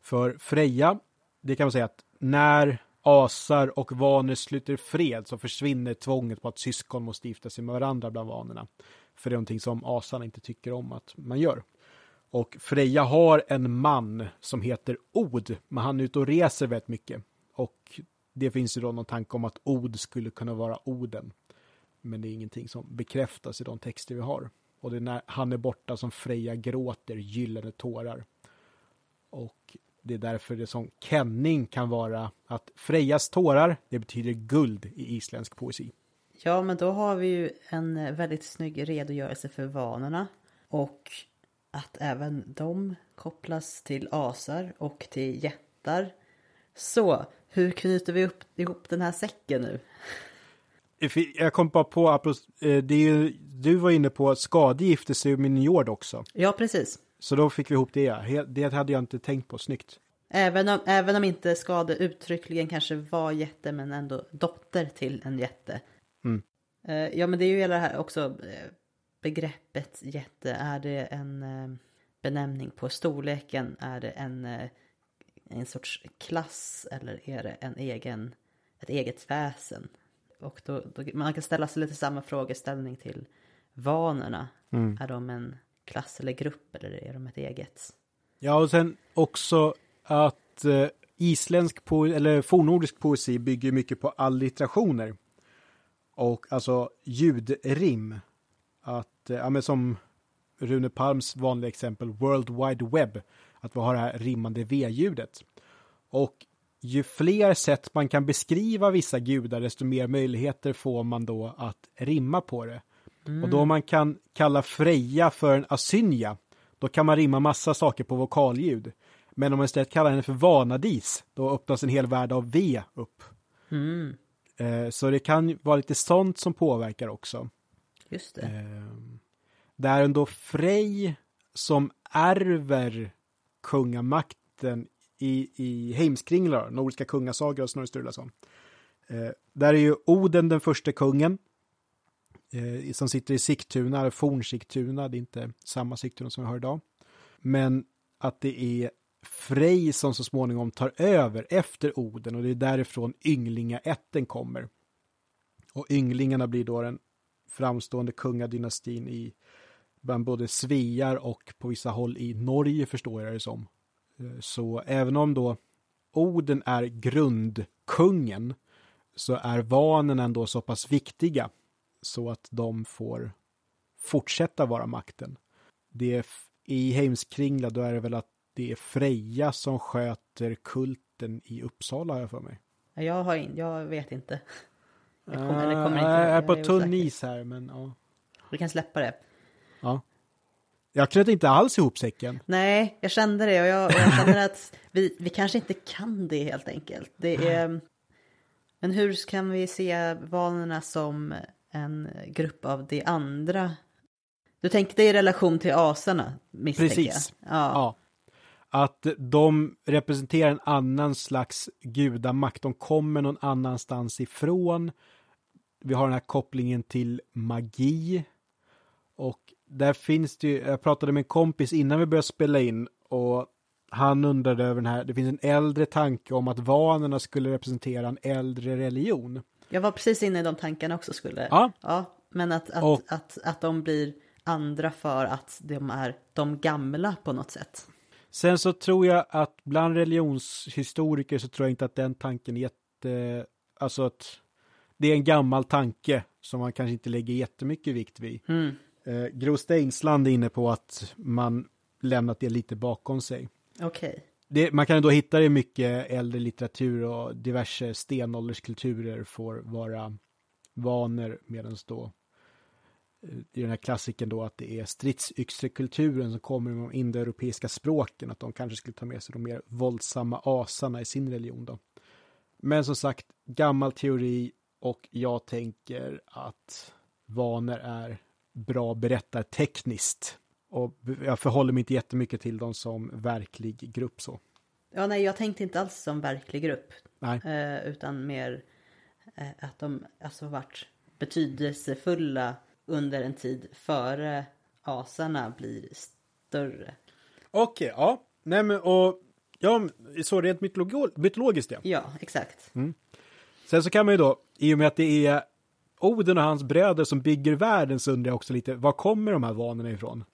För Freja, det kan man säga att när asar och vaner sluter fred så försvinner tvånget på att syskon måste gifta sig med varandra bland vanerna. För det är någonting som asarna inte tycker om att man gör. Och Freja har en man som heter Od, men han är ute och reser väldigt mycket. Och det finns ju då någon tanke om att Od skulle kunna vara Oden. Men det är ingenting som bekräftas i de texter vi har. Och det är när han är borta som Freja gråter gyllene tårar. Och det är därför det som kenning kan vara att Frejas tårar, det betyder guld i isländsk poesi. Ja, men då har vi ju en väldigt snygg redogörelse för vanorna. Och att även de kopplas till asar och till jättar. Så, hur knyter vi upp ihop den här säcken nu? Jag kom bara på, eh, det är ju, du var inne på att Skade gifte sig med Njord också. Ja, precis. Så då fick vi ihop det, det hade jag inte tänkt på, snyggt. Även om, även om inte Skade uttryckligen kanske var jätte, men ändå dotter till en jätte. Mm. Eh, ja, men det är ju hela det här också, eh, begreppet jätte, är det en benämning på storleken? Är det en, en sorts klass eller är det en egen, ett eget väsen? Och då, då, man kan ställa sig lite samma frågeställning till vanorna. Mm. Är de en klass eller grupp eller är de ett eget? Ja, och sen också att eh, isländsk poesi, eller fornnordisk poesi bygger mycket på allitterationer. Och alltså ljudrim. Att, eh, ja men som Rune Palms vanliga exempel, World Wide Web. Att vi har det här rimmande V-ljudet. Och ju fler sätt man kan beskriva vissa gudar, desto mer möjligheter får man då att rimma på det. Mm. Och då man kan kalla Freja för en asynja, då kan man rimma massa saker på vokalljud. Men om man istället kallar henne för Vanadis, då öppnas en hel värld av V upp. Mm. Eh, så det kan vara lite sånt som påverkar också. Just det. Eh, det är ändå Frej som ärver kungamakten i, i Heimskringla, Nordiska kungasagor av Snorre Sturlason. Eh, där är ju Oden den första kungen. Eh, som sitter i Sigtuna, Fornsigtuna, det är inte samma Sigtuna som vi har idag. Men att det är Frej som så småningom tar över efter Oden och det är därifrån ynglingaätten kommer. Och ynglingarna blir då den framstående kungadynastin i bland både Svear och på vissa håll i Norge förstår jag det som. Eh, så även om då Oden är grundkungen så är vanen ändå så pass viktiga så att de får fortsätta vara makten. Det är, I Heimskringla då är det väl att det är Freja som sköter kulten i Uppsala har jag för mig. Jag, har in, jag vet inte. Jag, kommer, uh, kommer inte, jag är på tunn is här men ja. Du kan släppa det. Ja. Jag knöt inte alls ihop säcken. Nej, jag kände det och jag, jag känner att vi, vi kanske inte kan det helt enkelt. Det är, men hur kan vi se vanorna som en grupp av de andra? Du tänkte i relation till asarna, misstänker Precis. jag? Ja. ja. Att de representerar en annan slags gudamakt. De kommer någon annanstans ifrån. Vi har den här kopplingen till magi. Och där finns det ju, jag pratade med en kompis innan vi började spela in och han undrade över den här, det finns en äldre tanke om att vanorna skulle representera en äldre religion. Jag var precis inne i de tankarna också skulle. Ja. ja men att, att, och, att, att de blir andra för att de är de gamla på något sätt. Sen så tror jag att bland religionshistoriker så tror jag inte att den tanken är jätte, alltså att det är en gammal tanke som man kanske inte lägger jättemycket vikt vid. Mm. Eh, Gro Steinsland är inne på att man lämnat det lite bakom sig. Okej. Det, man kan då hitta det i mycket äldre litteratur och diverse stenålderskulturer får vara vanor medan då eh, i den här klassiken då att det är stridsyxekulturen som kommer med de indoeuropeiska språken, att de kanske skulle ta med sig de mer våldsamma asarna i sin religion då. Men som sagt, gammal teori och jag tänker att vanor är bra berättartekniskt. Och jag förhåller mig inte jättemycket till dem som verklig grupp så. Ja, nej, jag tänkte inte alls som verklig grupp. Eh, utan mer eh, att de alltså varit betydelsefulla under en tid före asarna blir större. Okej, ja. Nej men och ja, så rent mytologi- mytologiskt ja. Ja, exakt. Sen så kan man ju då, i och med att det är Oden och hans bröder som bygger världen så undrar jag också lite, var kommer de här vanorna ifrån?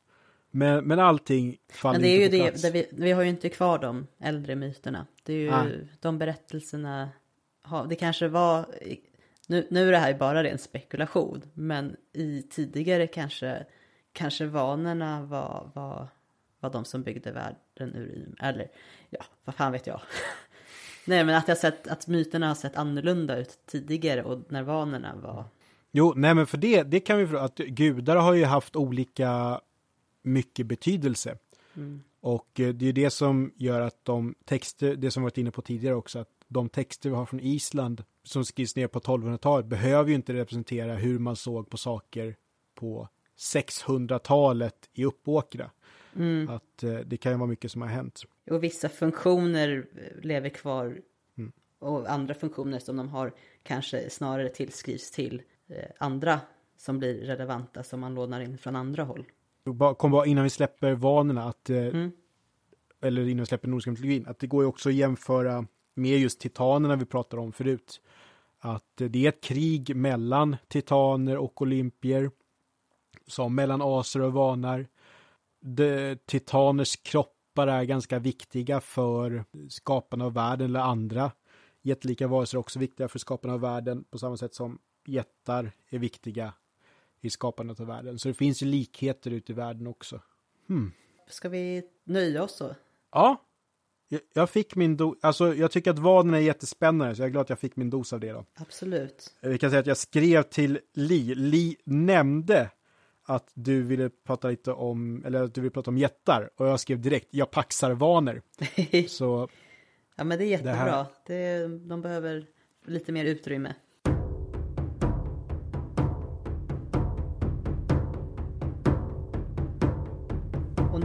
Men, men allting faller Men det är ju inte på det, plats. där vi, vi har ju inte kvar de äldre myterna. Det är ju Nej. de berättelserna, det kanske var, nu, nu är det här bara ren spekulation, men i tidigare kanske, kanske vanorna var, var, var de som byggde världen ur, eller ja, vad fan vet jag. Nej men att jag sett, att myterna har sett annorlunda ut tidigare och när vanorna var, Jo, nej men för det, det kan vi förstå att gudar har ju haft olika mycket betydelse. Och eh, det är ju det som gör att de texter, det som varit inne på tidigare också, att de texter vi har från Island som skrivs ner på 1200-talet behöver ju inte representera hur man såg på saker på 600-talet i Uppåkra. Att eh, det kan ju vara mycket som har hänt. Och vissa funktioner eh, lever kvar och andra funktioner som de har kanske snarare tillskrivs till andra som blir relevanta som man lånar in från andra håll. Kom bara innan vi släpper vanorna, att, eh, Mm. eller innan vi släpper nordiska mytologin, att det går ju också att jämföra med just titanerna vi pratade om förut. Att eh, det är ett krig mellan titaner och olympier, som mellan aser och vanar. De, titaners kroppar är ganska viktiga för skaparna av världen eller andra jättelika varelser är också viktiga för skaparna av världen på samma sätt som jättar är viktiga i skapandet av världen. Så det finns ju likheter ute i världen också. Ska vi nöja oss så? Ja, jag- jag fick min dos. Alltså, jag tycker att vaden är jättespännande, så jag är glad att jag fick min dos av det då. Absolut. Vi kan säga att jag skrev till Li. Li nämnde att du ville prata lite om, eller att du vill prata om jättar. Och jag skrev direkt, jag paxar vanor. Så ja men det är jättebra. här- Det de behöver lite mer utrymme.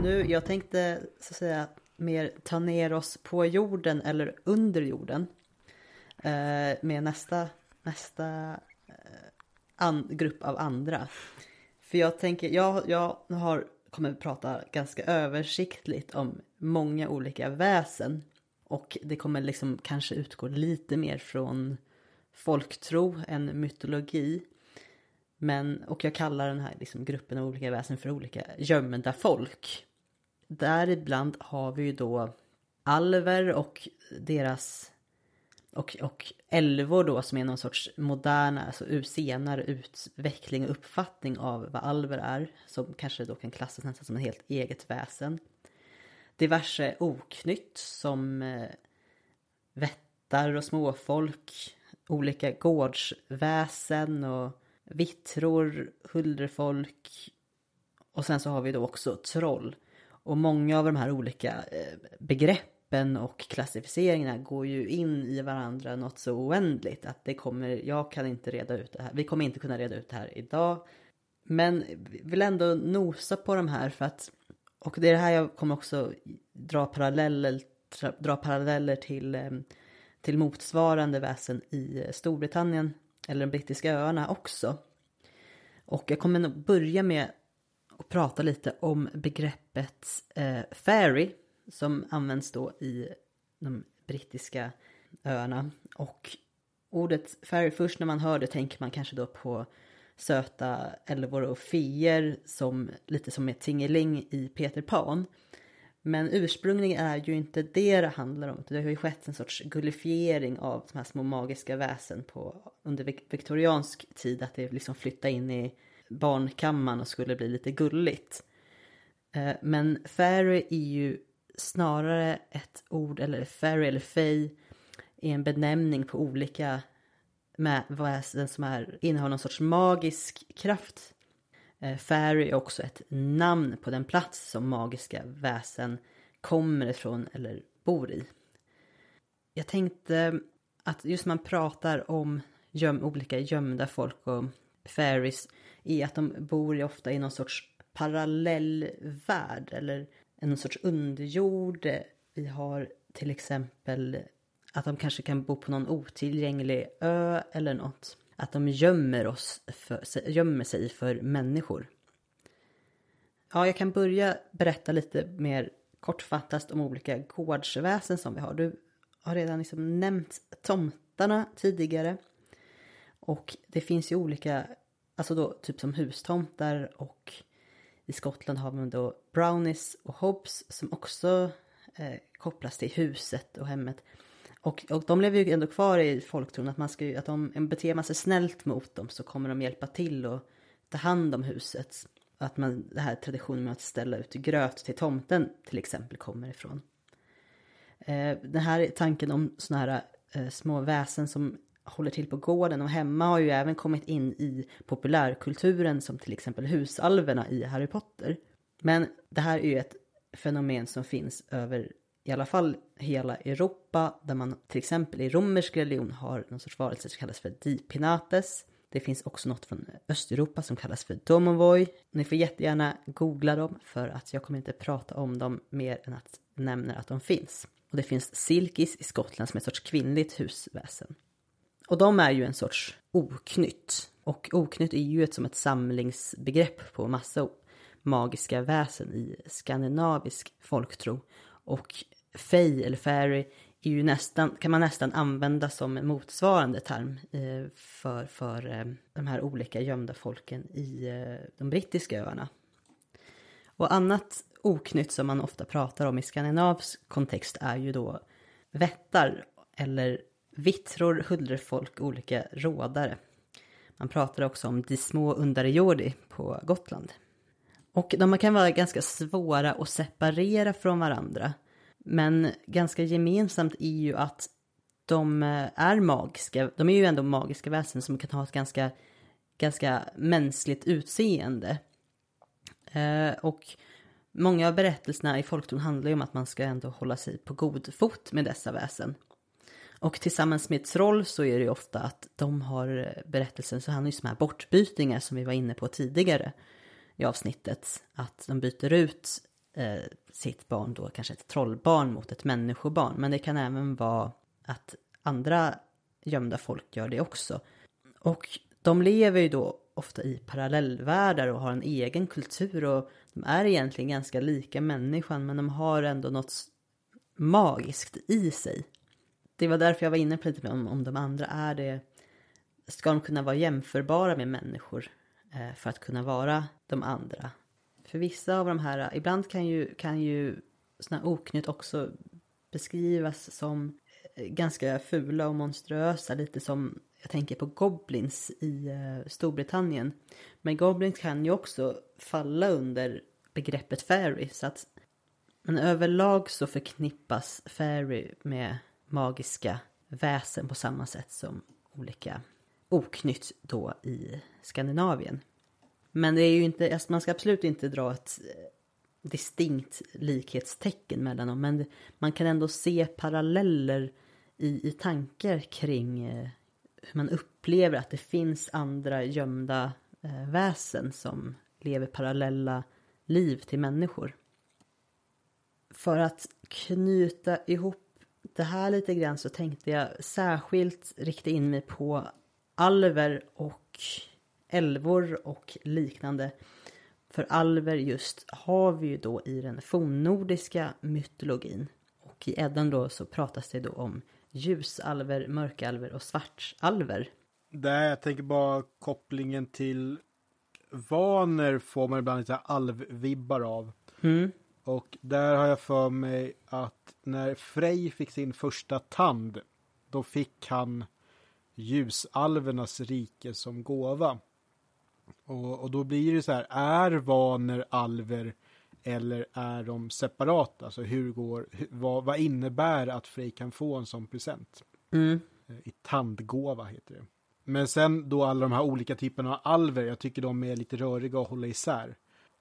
Nu, jag tänkte så att säga mer ta ner oss på jorden eller under jorden. Eh, med nästa, nästa eh, an, grupp av andra. För jag tänker, jag, jag har, kommer att prata ganska översiktligt om många olika väsen. Och det kommer liksom kanske utgå lite mer från folktro än mytologi. Men, och jag kallar den här liksom gruppen av olika väsen för olika gömda folk. Däribland har vi ju då alver och deras och, och älvor då som är någon sorts moderna, alltså senare utveckling och uppfattning av vad alver är. Som kanske då kan klassas nästan som ett helt eget väsen. Diverse oknytt som eh, vättar och småfolk. Olika gårdsväsen och vittror, huldrefolk. Och sen så har vi då också troll. Och många av de här olika eh, begreppen och klassificeringarna går ju in i varandra något så oändligt att det kommer, jag kan inte reda ut det här. Vi kommer inte kunna reda ut det här idag. Men vill ändå nosa på de här för att, och det är det här jag kommer också dra paralleller, dra paralleller till, eh, till motsvarande väsen i Storbritannien eller de brittiska öarna också. Och jag kommer nog börja med och prata lite om begreppet eh, fairy som används då i de brittiska öarna. Och ordet fairy, först när man hör det tänker man kanske då på söta älvor och feer som lite som ett tingeling i Peter Pan. Men ursprungligen är ju inte det det handlar om. Det har ju skett en sorts gullifiering av de här små magiska väsen på, under viktoriansk tid. Att det liksom flyttar in i barnkammaren och skulle bli lite gulligt. Eh, men fairy är ju snarare ett ord, eller fairy eller fej är en benämning på olika väsen som är, innehar någon sorts magisk kraft. Eh, fairy är också ett namn på den plats som magiska väsen kommer ifrån eller bor i. Jag tänkte att just man pratar om göm, olika gömda folk och fairies är att de bor ofta i någon sorts parallellvärld eller en sorts underjord. Vi har till exempel att de kanske kan bo på någon otillgänglig ö eller något. Att de gömmer, oss för, gömmer sig för människor. Ja, jag kan börja berätta lite mer kortfattat om olika gårdsväsen som vi har. Du har redan liksom nämnt tomtarna tidigare. Och det finns ju olika, alltså då typ som hustomtar och i Skottland har man då brownies och hobs som också eh, kopplas till huset och hemmet. Och, och de lever ju ändå kvar i folktron att man ska att de beter man sig snällt mot dem så kommer de hjälpa till och ta hand om huset. Att man, det här traditionen med att ställa ut gröt till tomten till exempel kommer ifrån. Eh, den här tanken om sådana här eh, små väsen som håller till på gården och hemma har ju även kommit in i populärkulturen som till exempel husalverna i Harry Potter. Men det här är ju ett fenomen som finns över i alla fall hela Europa där man till exempel i romersk religion har någon sorts varelse som kallas för dipinates. Det finns också något från Östeuropa som kallas för domovoi. Ni får jättegärna googla dem för att jag kommer inte prata om dem mer än att nämna att de finns. Och det finns silkis i Skottland som är ett sorts kvinnligt husväsen. Och de är ju en sorts oknytt. Och oknytt är ju ett, som ett samlingsbegrepp på massa magiska väsen i skandinavisk folktro. Och fey eller fairy är ju nästan, kan man nästan använda som en motsvarande term eh, för, för eh, de här olika gömda folken i eh, de brittiska öarna. Och annat oknytt som man ofta pratar om i skandinavisk kontext är ju då vättar eller vittror, huldrefolk, olika rådare. Man pratar också om de små underjordi på Gotland. Och de kan vara ganska svåra att separera från varandra. Men ganska gemensamt är ju att de eh, är magiska. De är ju ändå magiska väsen som kan ha ett ganska, ganska mänskligt utseende. Eh, och många av berättelserna i folktron handlar ju om att man ska ändå hålla sig på god fot med dessa väsen. Och tillsammans med troll så är det ju ofta att de har berättelsen så handlar ju om här bortbytningar som vi var inne på tidigare i avsnittet. Att de byter ut eh, sitt barn då, kanske ett trollbarn mot ett människobarn. Men det kan även vara att andra gömda folk gör det också. Och de lever ju då ofta i parallellvärldar och har en egen kultur och de är egentligen ganska lika människan men de har ändå något magiskt i sig. Det var därför jag var inne på lite om, om de andra är det, ska de kunna vara jämförbara med människor eh, för att kunna vara de andra? För vissa av de här, ibland kan ju, kan ju sådana oknytt också beskrivas som eh, ganska fula och monströsa, lite som jag tänker på Goblins i eh, Storbritannien. Men Goblins kan ju också falla under begreppet fairy. Så att, men överlag så förknippas fairy med magiska väsen på samma sätt som olika oknytt då i Skandinavien. Men det är ju inte, alltså man ska absolut inte dra ett eh, distinkt likhetstecken mellan dem. Men man kan ändå se paralleller i, i tankar kring eh, hur man upplever att det finns andra gömda eh, väsen som lever parallella liv till människor. För att knyta ihop det här lite grann så tänkte jag särskilt rikta in mig på alver och älvor och liknande. För alver just har vi ju då i den fornnordiska mytologin. Och i Eddan då så pratas det då om ljusalver, mörkalver och svartalver. Där jag tänker bara kopplingen till vaner får man ibland lite alvvibbar av. Mm. Och där har jag för mig att när Frej fick sin första tand, då fick han ljusalvernas rike som gåva. Och, och då blir det så här, är vaner alver eller är de separata? Alltså hur går, vad, vad innebär att Frej kan få en sån present? Mm. Eh, I tandgåva heter det. Men sen då alla de här olika typerna av alver, jag tycker de är lite röriga att hålla isär.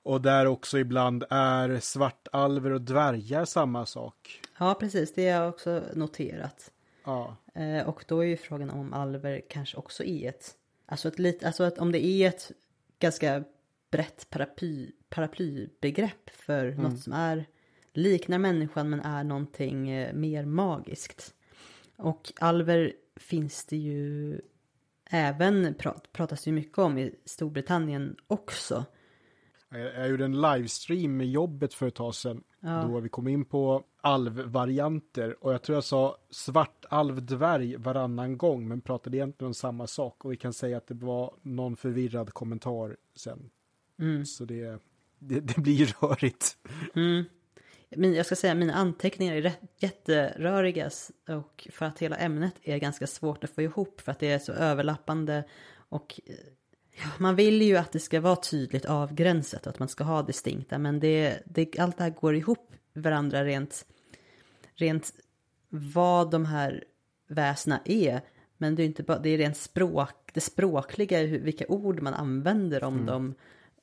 Och där också ibland är svartalver och dvärgar samma sak. Ja, precis. Det har jag också noterat. Ja, Eh, och då är ju frågan om alver kanske också är ett... Alltså, ett lit, alltså att om det är ett ganska brett paraply, paraplybegrepp för något som är liknar människan men är någonting eh, mer magiskt. Och alver finns det ju även, prat, pratas det ju mycket om i Storbritannien också. Jag, gjorde en livestream med jobbet för ett tag sedan. Då vi kom in på alvvarianter och jag tror jag sa svartalvdvärg varannan gång men pratade egentligen om samma sak och vi kan säga att det var någon förvirrad kommentar sen. Så det, det, det blir rörigt. Min, jag ska säga mina anteckningar är rätt, jätteröriga och för att hela ämnet är ganska svårt att få ihop för att det är så överlappande och eh, ja, man vill ju att det ska vara tydligt avgränsat och att man ska ha distinkta men det, det, allt det här går ihop varandra rent, rent vad de här väsna är men det är inte bara, det är rent språk, det språkliga, vilka ord man använder om de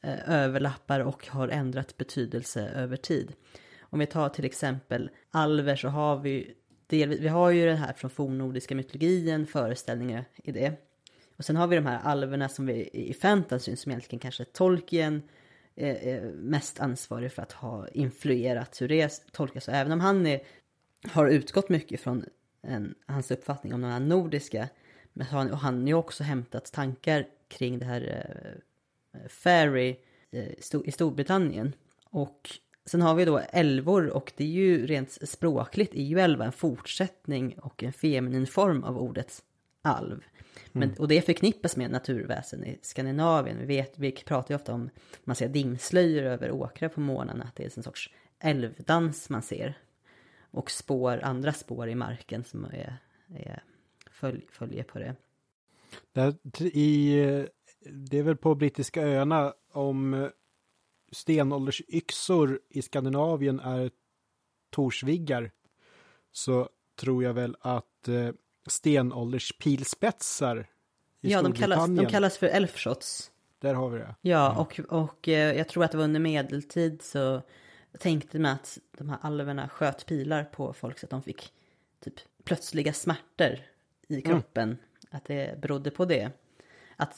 eh, överlappar och har ändrat betydelse över tid. Om vi tar till exempel alver så har vi delvis, vi har ju den här från fornnordiska mytologin, föreställningar i det. Och sen har vi de här alverna som vi i fantasyn som egentligen kanske Tolkien är, mest ansvarig för att ha influerat hur det tolkas. Och även om han är, har utgått mycket från en, hans uppfattning om de här nordiska, men har han, och han har ju också hämtat tankar kring det här eh, eh, fairy eh, Sto- i Storbritannien. Och sen har vi då älvor och det är ju rent språkligt är ju älva en fortsättning och en feminin form av ordet alv. Men, Och det förknippas med naturväsen i Skandinavien. Vi, vet, vi pratar ju ofta om, man ser dimslöjor över åkrar på morgnarna, att det är en sorts älvdans man ser. Och spår, andra spår i marken som är, är följ, följer på det. Där, i, det är väl på brittiska öarna om stenåldersyxor i Skandinavien är torsviggar så tror jag väl att eh, stenålderspilspetsar i Ja, de kallas, de kallas för elfshots. där har vi det. Ja, och, och eh, jag tror att det var under medeltid så tänkte man att de här alverna sköt pilar på folk så att de fick typ plötsliga smärtor i kroppen. Att det berodde på det. Att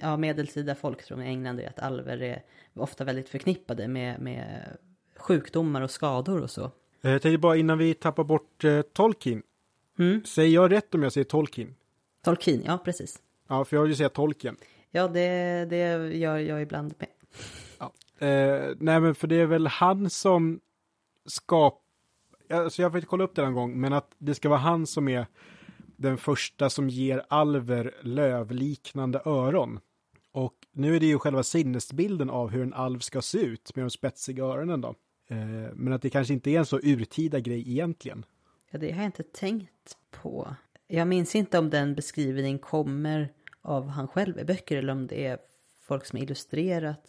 ja, medeltida folktron i England är att alver är ofta väldigt förknippade med, med sjukdomar och skador och så. Eh, Jag tänkte bara innan vi tappar bort eh, Tolkien. Mm. Säger jag rätt om jag säger Tolkien? Tolkien, ja precis. Ja, för jag vill ju säga Tolkien. Ja, det, det gör jag ibland med. Ja. Eh, nej, men för det är väl han som skap... Alltså jag får inte kolla upp det en gång, men att det ska vara han som är den första som ger alver lövliknande öron. Och nu är det ju själva sinnesbilden av hur en alv ska se ut med de spetsiga öronen då. Eh, men att det kanske inte är en så urtida grej egentligen. Ja, det har jag inte tänkt på. Jag minns inte om den beskrivningen kommer av han själv i böcker eller om det är folk som illustrerat.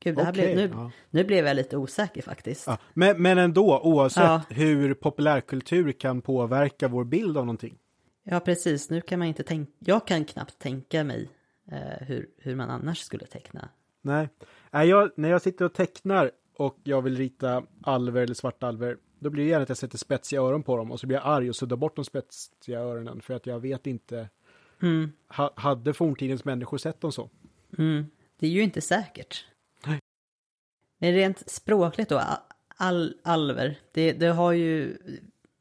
Gud, det här Okej, blev, nu, ja. nu blev jag lite osäker faktiskt. Ja, men, men ändå, oavsett Ja. hur populärkultur kan påverka vår bild av någonting. Ja, precis. Nu kan man inte tänka, jag kan knappt tänka mig eh, hur, hur man annars skulle teckna. Nej, Nej jag, när jag sitter och tecknar och jag vill rita alver eller svartalver, då blir det gärna att jag sätter spetsiga öron på dem och så blir jag arg och suddar bort de spetsiga öronen för att jag vet inte. Mm. Ha, hade forntidens människor sett dem så? Mm. Det är ju inte säkert. Nej. Men rent språkligt då, all, alver, det, det har ju,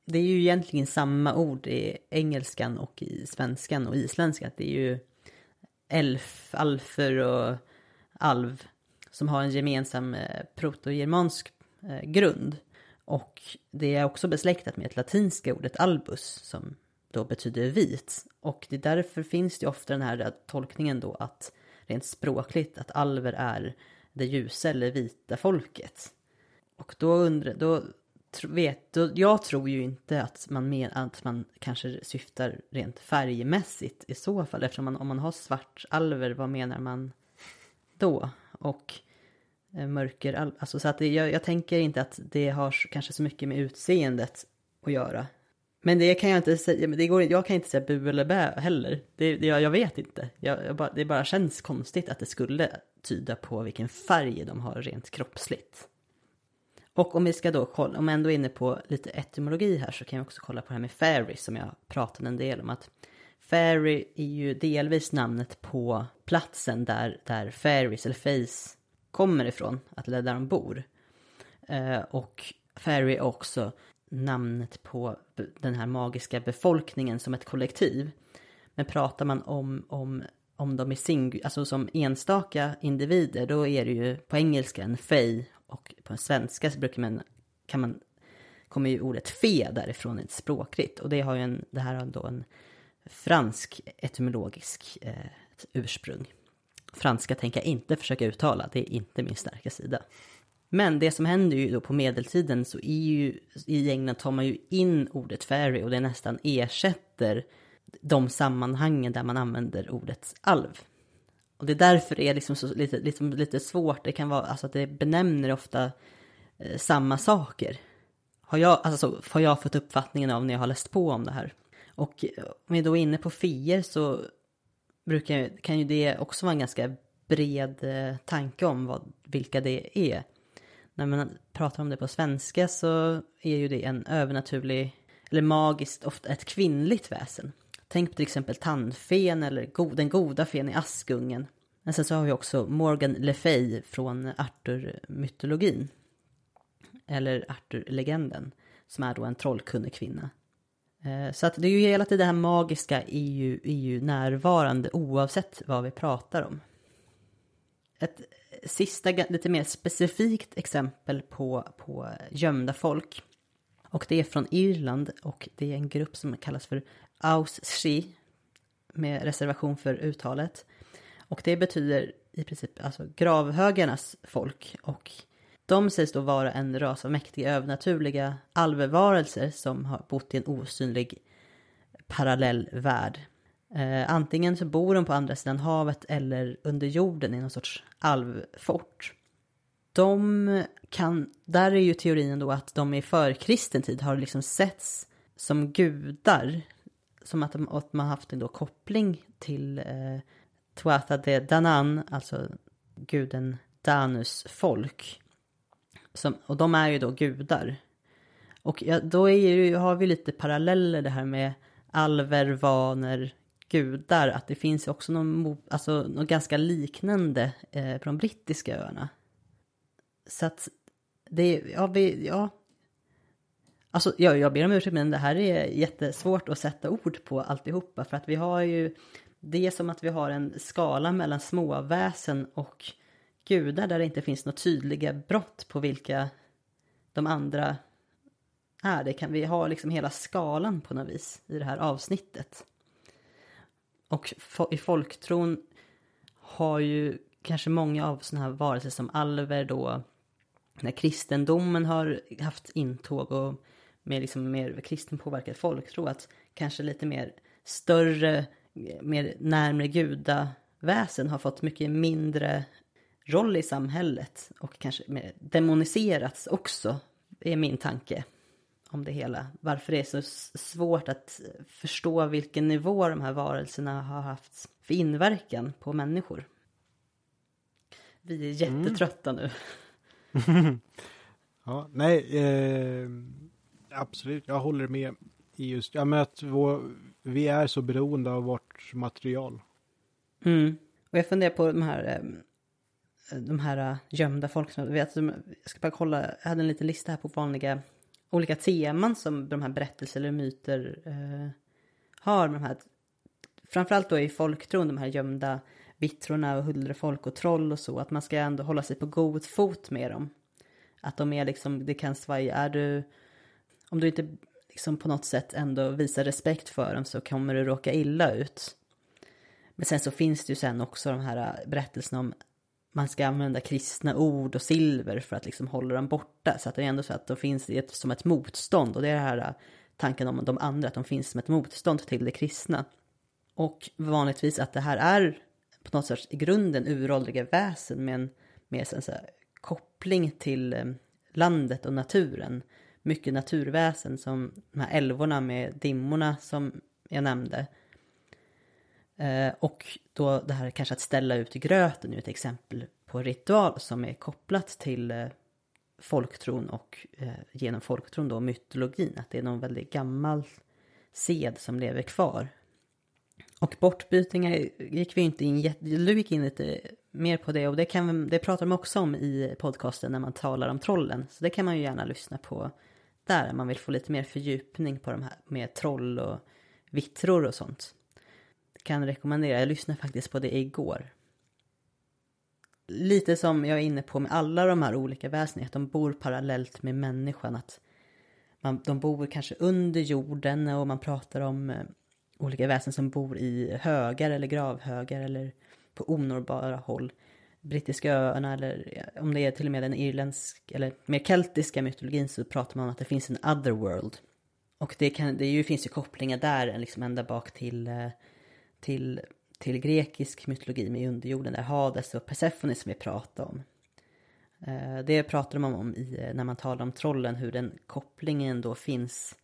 det är ju egentligen samma ord i engelskan och i svenskan och isländskan. Det är ju elf, alfer och alv som har en gemensam eh, protogermansk eh, grund. Och det är också besläktat med ett latinska ordet albus som då betyder vit. Och det är därför finns det ofta den här tolkningen då att rent språkligt att alver är det ljusa eller vita folket. Och då undrar, då vet, då, jag tror ju inte att man, men, att man kanske syftar rent färgmässigt i så fall. Eftersom man, om man har svart alver, vad menar man då? Och eh, Eh, mörker, alltså så att det, jag, jag tänker inte att det har kanske så mycket med utseendet att göra. Men det kan jag inte säga, det går, jag kan inte säga bu eller bä heller. Det, det, jag, jag vet inte. Jag, jag bara, det bara känns konstigt att det skulle tyda på vilken färg de har rent kroppsligt. Och om vi ska då kolla, om jag ändå är inne på lite etymologi här så kan jag också kolla på det här med fairy som jag pratade en del om. att Fairy är ju delvis namnet på platsen där, där fairies eller face kommer ifrån, att det är där de bor. Eh, och Ferry är också namnet på den här magiska befolkningen som ett kollektiv. Men pratar man om, om, om dem i sing, alltså som enstaka individer, då är det ju på engelska en fej och på svenska så brukar man, kan man, kommer ju ordet fe därifrån ett språkligt och det har ju en, det här har då en fransk etymologisk eh, ursprung. Franska tänker jag inte försöka uttala, det är inte min starka sida. Men det som händer ju då på medeltiden så är ju i England tar man ju in ordet fairy och det nästan ersätter de sammanhangen där man använder ordet alv. Och det är därför det är liksom så lite, liksom, lite svårt, det kan vara alltså att det benämner ofta eh, samma saker. Har jag, alltså, har jag fått uppfattningen av när jag har läst på om det här. Och eh, om vi då är inne på fier så brukar, kan ju det också vara en ganska bred eh, tanke om vad, vilka det är. När man pratar om det på svenska så är ju det en övernaturlig, eller magiskt, ofta ett kvinnligt väsen. Tänk på till exempel tandfen eller go den goda fen i Askungen. Men sen så har vi också Morgan Le Fay från Arthur-mytologin. Eller Arthur-legenden. Som är då en trollkunnig kvinna. Eh, så att det är ju hela tiden det här magiska är ju, är ju närvarande oavsett vad vi pratar om. Ett sista lite mer specifikt exempel på, på gömda folk. Och det är från Irland och det är en grupp som kallas för Ausshi med reservation för uttalet. Och det betyder i princip alltså gravhögarnas folk och de sägs då vara en ras av mäktiga övernaturliga alvevarelser som har bott i en osynlig parallell värld. Eh, antingen så bor de på andra sidan havet eller under jorden i någon sorts alvfort. De kan, där är ju teorin då att de i förkristen tid har liksom setts som gudar. Som att, de, att man haft en då koppling till eh, Tuatha de Danann, alltså guden Danus folk. Som, och de är ju då gudar. Och ja, då är ju, har vi lite paralleller det här med alver, vaner, gudar. Att det finns också någon, alltså, något ganska liknande eh, på de brittiska öarna. Så att det, ja, vi, ja. Alltså, ja, jag ber om ursäkt men det här är jättesvårt att sätta ord på alltihopa. För att vi har ju, det är som att vi har en skala mellan småväsen och gudar där det inte finns några tydliga brott på vilka de andra är. Det kan vi ha liksom hela skalan på något vis i det här avsnittet. Och i folktron har ju kanske många av sådana här varelser som alver då när kristendomen har haft intåg och med liksom mer kristen påverkad folktro att kanske lite mer större, mer närmre gudaväsen har fått mycket mindre roll i samhället och kanske demoniserats också, är min tanke om det hela. Varför det är så svårt att förstå vilken nivå de här varelserna har haft för inverkan på människor. Vi är jättetrötta mm. nu. ja, nej, eh, absolut, jag håller med i just, ja men att vår, vi är så beroende av vårt material. Mm. Och jag funderar på de här eh, de här äh, gömda folk som, vet, jag ska bara kolla, jag hade en liten lista här på vanliga olika teman som de här berättelser eller myter eh, har. Med de här, framförallt då i folktron, de här gömda vittrorna och huldrefolk och troll och så, att man ska ändå hålla sig på god fot med dem. Att de är liksom, det kan svaja, är du, om du inte liksom på något sätt ändå visar respekt för dem så kommer du råka illa ut. Men sen så finns det ju sen också de här äh, berättelserna om man ska använda kristna ord och silver för att liksom hålla dem borta. Så att det är ändå så att de finns ett, som ett motstånd. Och det är det här äh, tanken om de andra, att de finns som ett motstånd till det kristna. Och vanligtvis att det här är på något sätt i grunden uråldriga väsen med en mer så här, koppling till äh, landet och naturen. Mycket naturväsen som de här älvorna med dimmorna som jag nämnde. Eh, och då det här kanske att ställa ut gröten är ett exempel på ritual som är kopplat till eh, folktron och eh, genom folktron då mytologin. Att det är någon väldigt gammal sed som lever kvar. Och bortbytingar gick vi inte in, du gick in lite mer på det och det, kan, det pratar de också om i podcasten när man talar om trollen. Så det kan man ju gärna lyssna på där, om man vill få lite mer fördjupning på de här med troll och vittror och sånt. Kan rekommendera, jag lyssnade faktiskt på det igår. Lite som jag är inne på med alla de här olika väsendena, att de bor parallellt med människan. Att man, de bor kanske under jorden och man pratar om eh, olika väsen som bor i högar eller gravhögar eller på onåbara håll. Brittiska öarna eller om det är till och med den irländsk eller mer keltiska mytologin så pratar man om att det finns en otherworld. Och det, kan, det ju, finns ju kopplingar där liksom ända bak till, eh, till, till grekisk mytologi med underjorden där Hades och Persephone som vi pratade om. Eh, det pratar man om i, eh, när man talar om trollen, hur den kopplingen då finns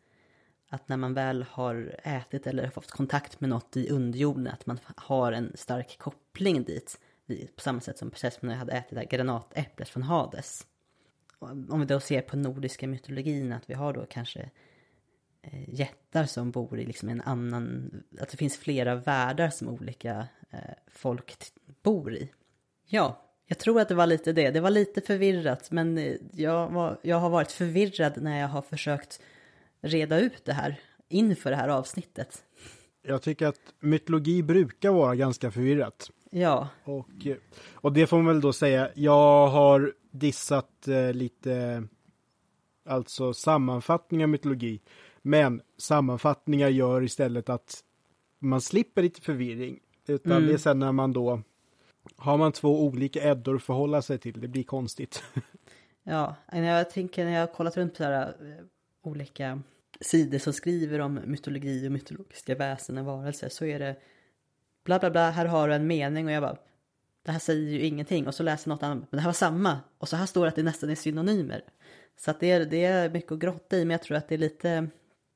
att när man väl har ätit eller fått kontakt med något i underjorden, att man har en stark koppling dit. På samma sätt som Persephone hade ätit det granatäpplet från Hades. Om vi då ser på nordiska mytologin, att vi har då kanske eh, jättar som bor i liksom en annan, att det finns flera världar som olika eh, folk bor i. Ja, jag tror att det var lite det. Det var lite förvirrat, men eh, jag, var, jag har varit förvirrad när jag har försökt reda ut det här inför det här avsnittet. Jag tycker att mytologi brukar vara ganska förvirrat. Ja. Och, och det får man väl då säga, jag har dissat eh, lite, alltså sammanfattningar av mytologi. Men sammanfattningar gör istället att man slipper lite förvirring. Utan mm. det är sen när man då har man två olika Eddor att förhålla sig till. Det blir konstigt. ja, jag tänker när jag har kollat runt på här, eh, olika sidor som skriver om mytologi och mytologiska väsen och varelser så är det bla bla bla, här har du en mening och jag bara det här säger ju ingenting och så läser något annat, men det här var samma och så här står det att det nästan är synonymer. Så att det är, det är mycket att grotta i men jag tror att det är lite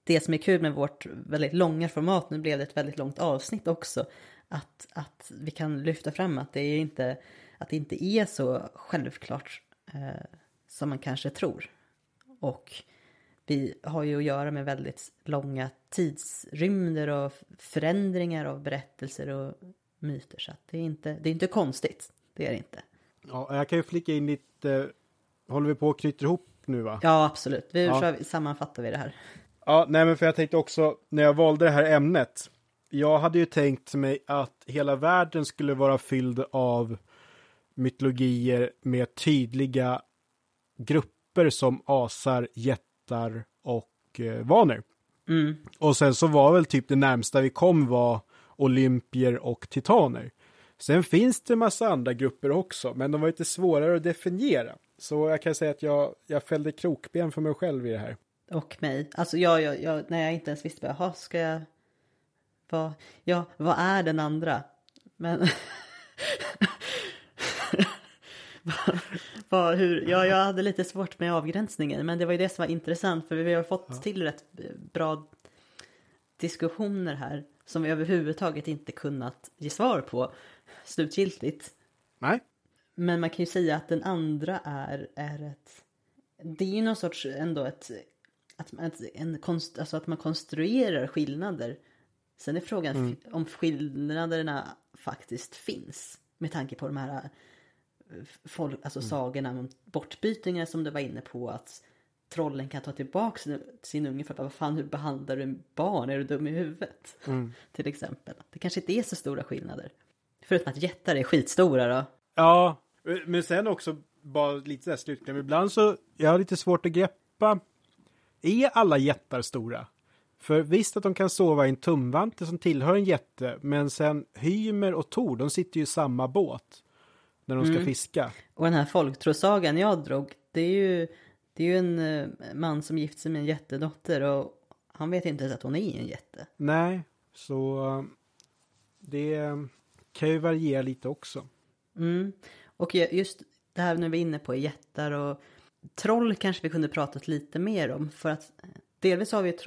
det som är kul med vårt väldigt långa format, nu blev det ett väldigt långt avsnitt också, att, att vi kan lyfta fram att det, är inte, att det inte är så självklart eh, som man kanske tror. Och vi har ju att göra med väldigt långa tidsrymder och förändringar av berättelser och myter. Så det, är inte, det är inte konstigt. Det är det inte. Ja, jag kan ju flika in lite. Håller vi på att knyta ihop nu va? Ja, absolut. Vi ja. sammanfattar vi det här. Ja, nej men för jag tänkte också när jag valde det här ämnet. Jag hade ju tänkt mig att hela världen skulle vara fylld av mytologier med tydliga grupper som asar, jättar och eh, vaner. Mm. Och sen så var väl typ det närmsta vi kom var olympier och titaner. Sen finns det massa andra grupper också, men de var lite svårare att definiera. Så jag kan säga att jag, jag fällde krokben för mig själv i det här. Och mig. Alltså jag, jag, jag när jag inte ens visste, jaha, ska jag... Vad, ja, vad är den andra? Men... var hur, ja, jag hade lite svårt med avgränsningen, men det var ju det som var intressant, för vi har fått ja. till rätt bra diskussioner här som vi överhuvudtaget inte kunnat ge svar på slutgiltigt. Nej. Men man kan ju säga att den andra är, är ett... Det är ju någon sorts ändå ett... Att, ett, en konst, alltså att man konstruerar skillnader. Sen är frågan mm. om skillnaderna faktiskt finns. Med tanke på de här folk, alltså mm. sagorna om bortbytingar som du var inne på. Att trollen kan ta tillbaka sin, sin unge för att vad fan hur behandlar du barn? Är du dum i huvudet? Mm. Till exempel. Det kanske inte är så stora skillnader. Förutom att jättar är skitstora då. Ja, men sen också bara lite där slutkläm. Ibland så, jag har lite svårt att greppa. Är alla jättar stora? För visst att de kan sova i en tumvante som tillhör en jätte, men sen Hymer och Tor, de sitter ju i samma båt när de ska mm. fiska. Och den här folktrosagan jag drog, det är ju, det är ju en uh, man som gift sig med en jättedotter och han vet inte ens att hon är en jätte. Nej, så uh, det, kan ju variera lite också. Mm. Och just det här när vi är inne på jättar och troll kanske vi kunde pratat lite mer om. För att eh, delvis har vi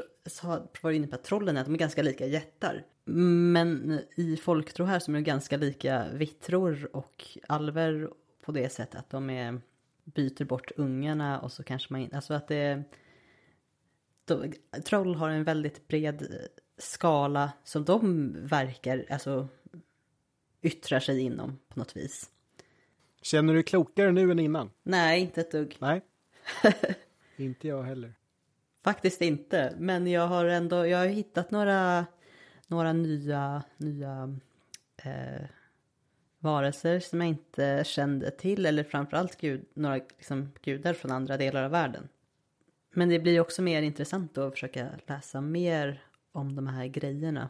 varit inne på att trollen är att de är ganska lika jättar. Men i folktro här som är ganska lika vittror och alver på det sättet att de är, byter bort ungarna och så kanske man inte... alltså att det de, troll har en väldigt bred eh, skala som de verkar, alltså yttrar sig inom på något vis. Känner du dig klokare nu än innan? Nej, inte ett dugg. Nej, inte jag heller. Faktiskt inte, men jag har ändå, jag har hittat några, några nya, nya eh, varelser som jag inte kände till, eller framförallt gud, några liksom, gudar från andra delar av världen. Men det blir också mer intressant att försöka läsa mer om de här grejerna.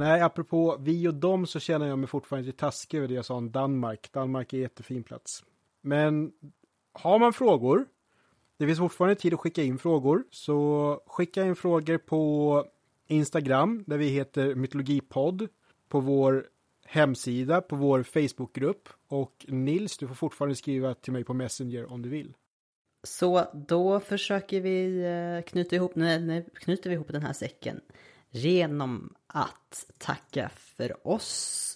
Nej, apropå vi och dem så känner jag mig fortfarande lite taskig över det jag sa om Danmark. Danmark är en jättefin plats. Men har man frågor, det finns fortfarande tid att skicka in frågor, så skicka in frågor på Instagram där vi heter mytologipodd, på vår hemsida, på vår Facebookgrupp och Nils, du får fortfarande skriva till mig på Messenger om du vill. Så då försöker vi eh, knyta ihop, nej, knyter vi ihop den här säcken genom att tacka för oss.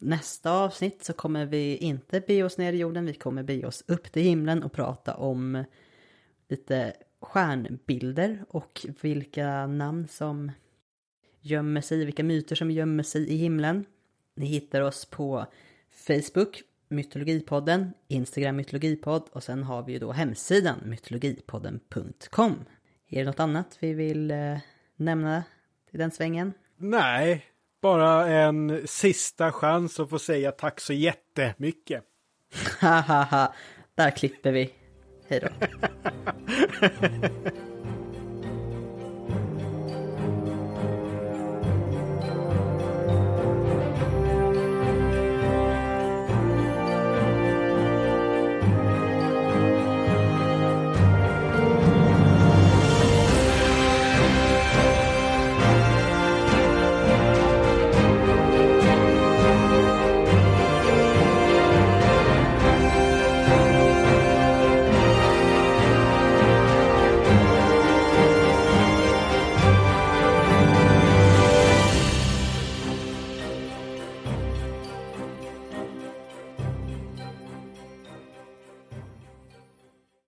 Nästa avsnitt så kommer vi inte be oss ner i jorden, vi kommer be oss upp till himlen och prata om lite stjärnbilder och vilka namn som gömmer sig, vilka myter som gömmer sig i himlen. Ni hittar oss på Facebook, Mytologipodden, Instagram Mytologipodd och sen har vi ju då hemsidan mytologipodden.com. Är det något annat vi vill eh, nämna i den svängen? Nej, bara en sista chans att få säga tack så jättemycket. Hahaha, där klipper vi. Hej då.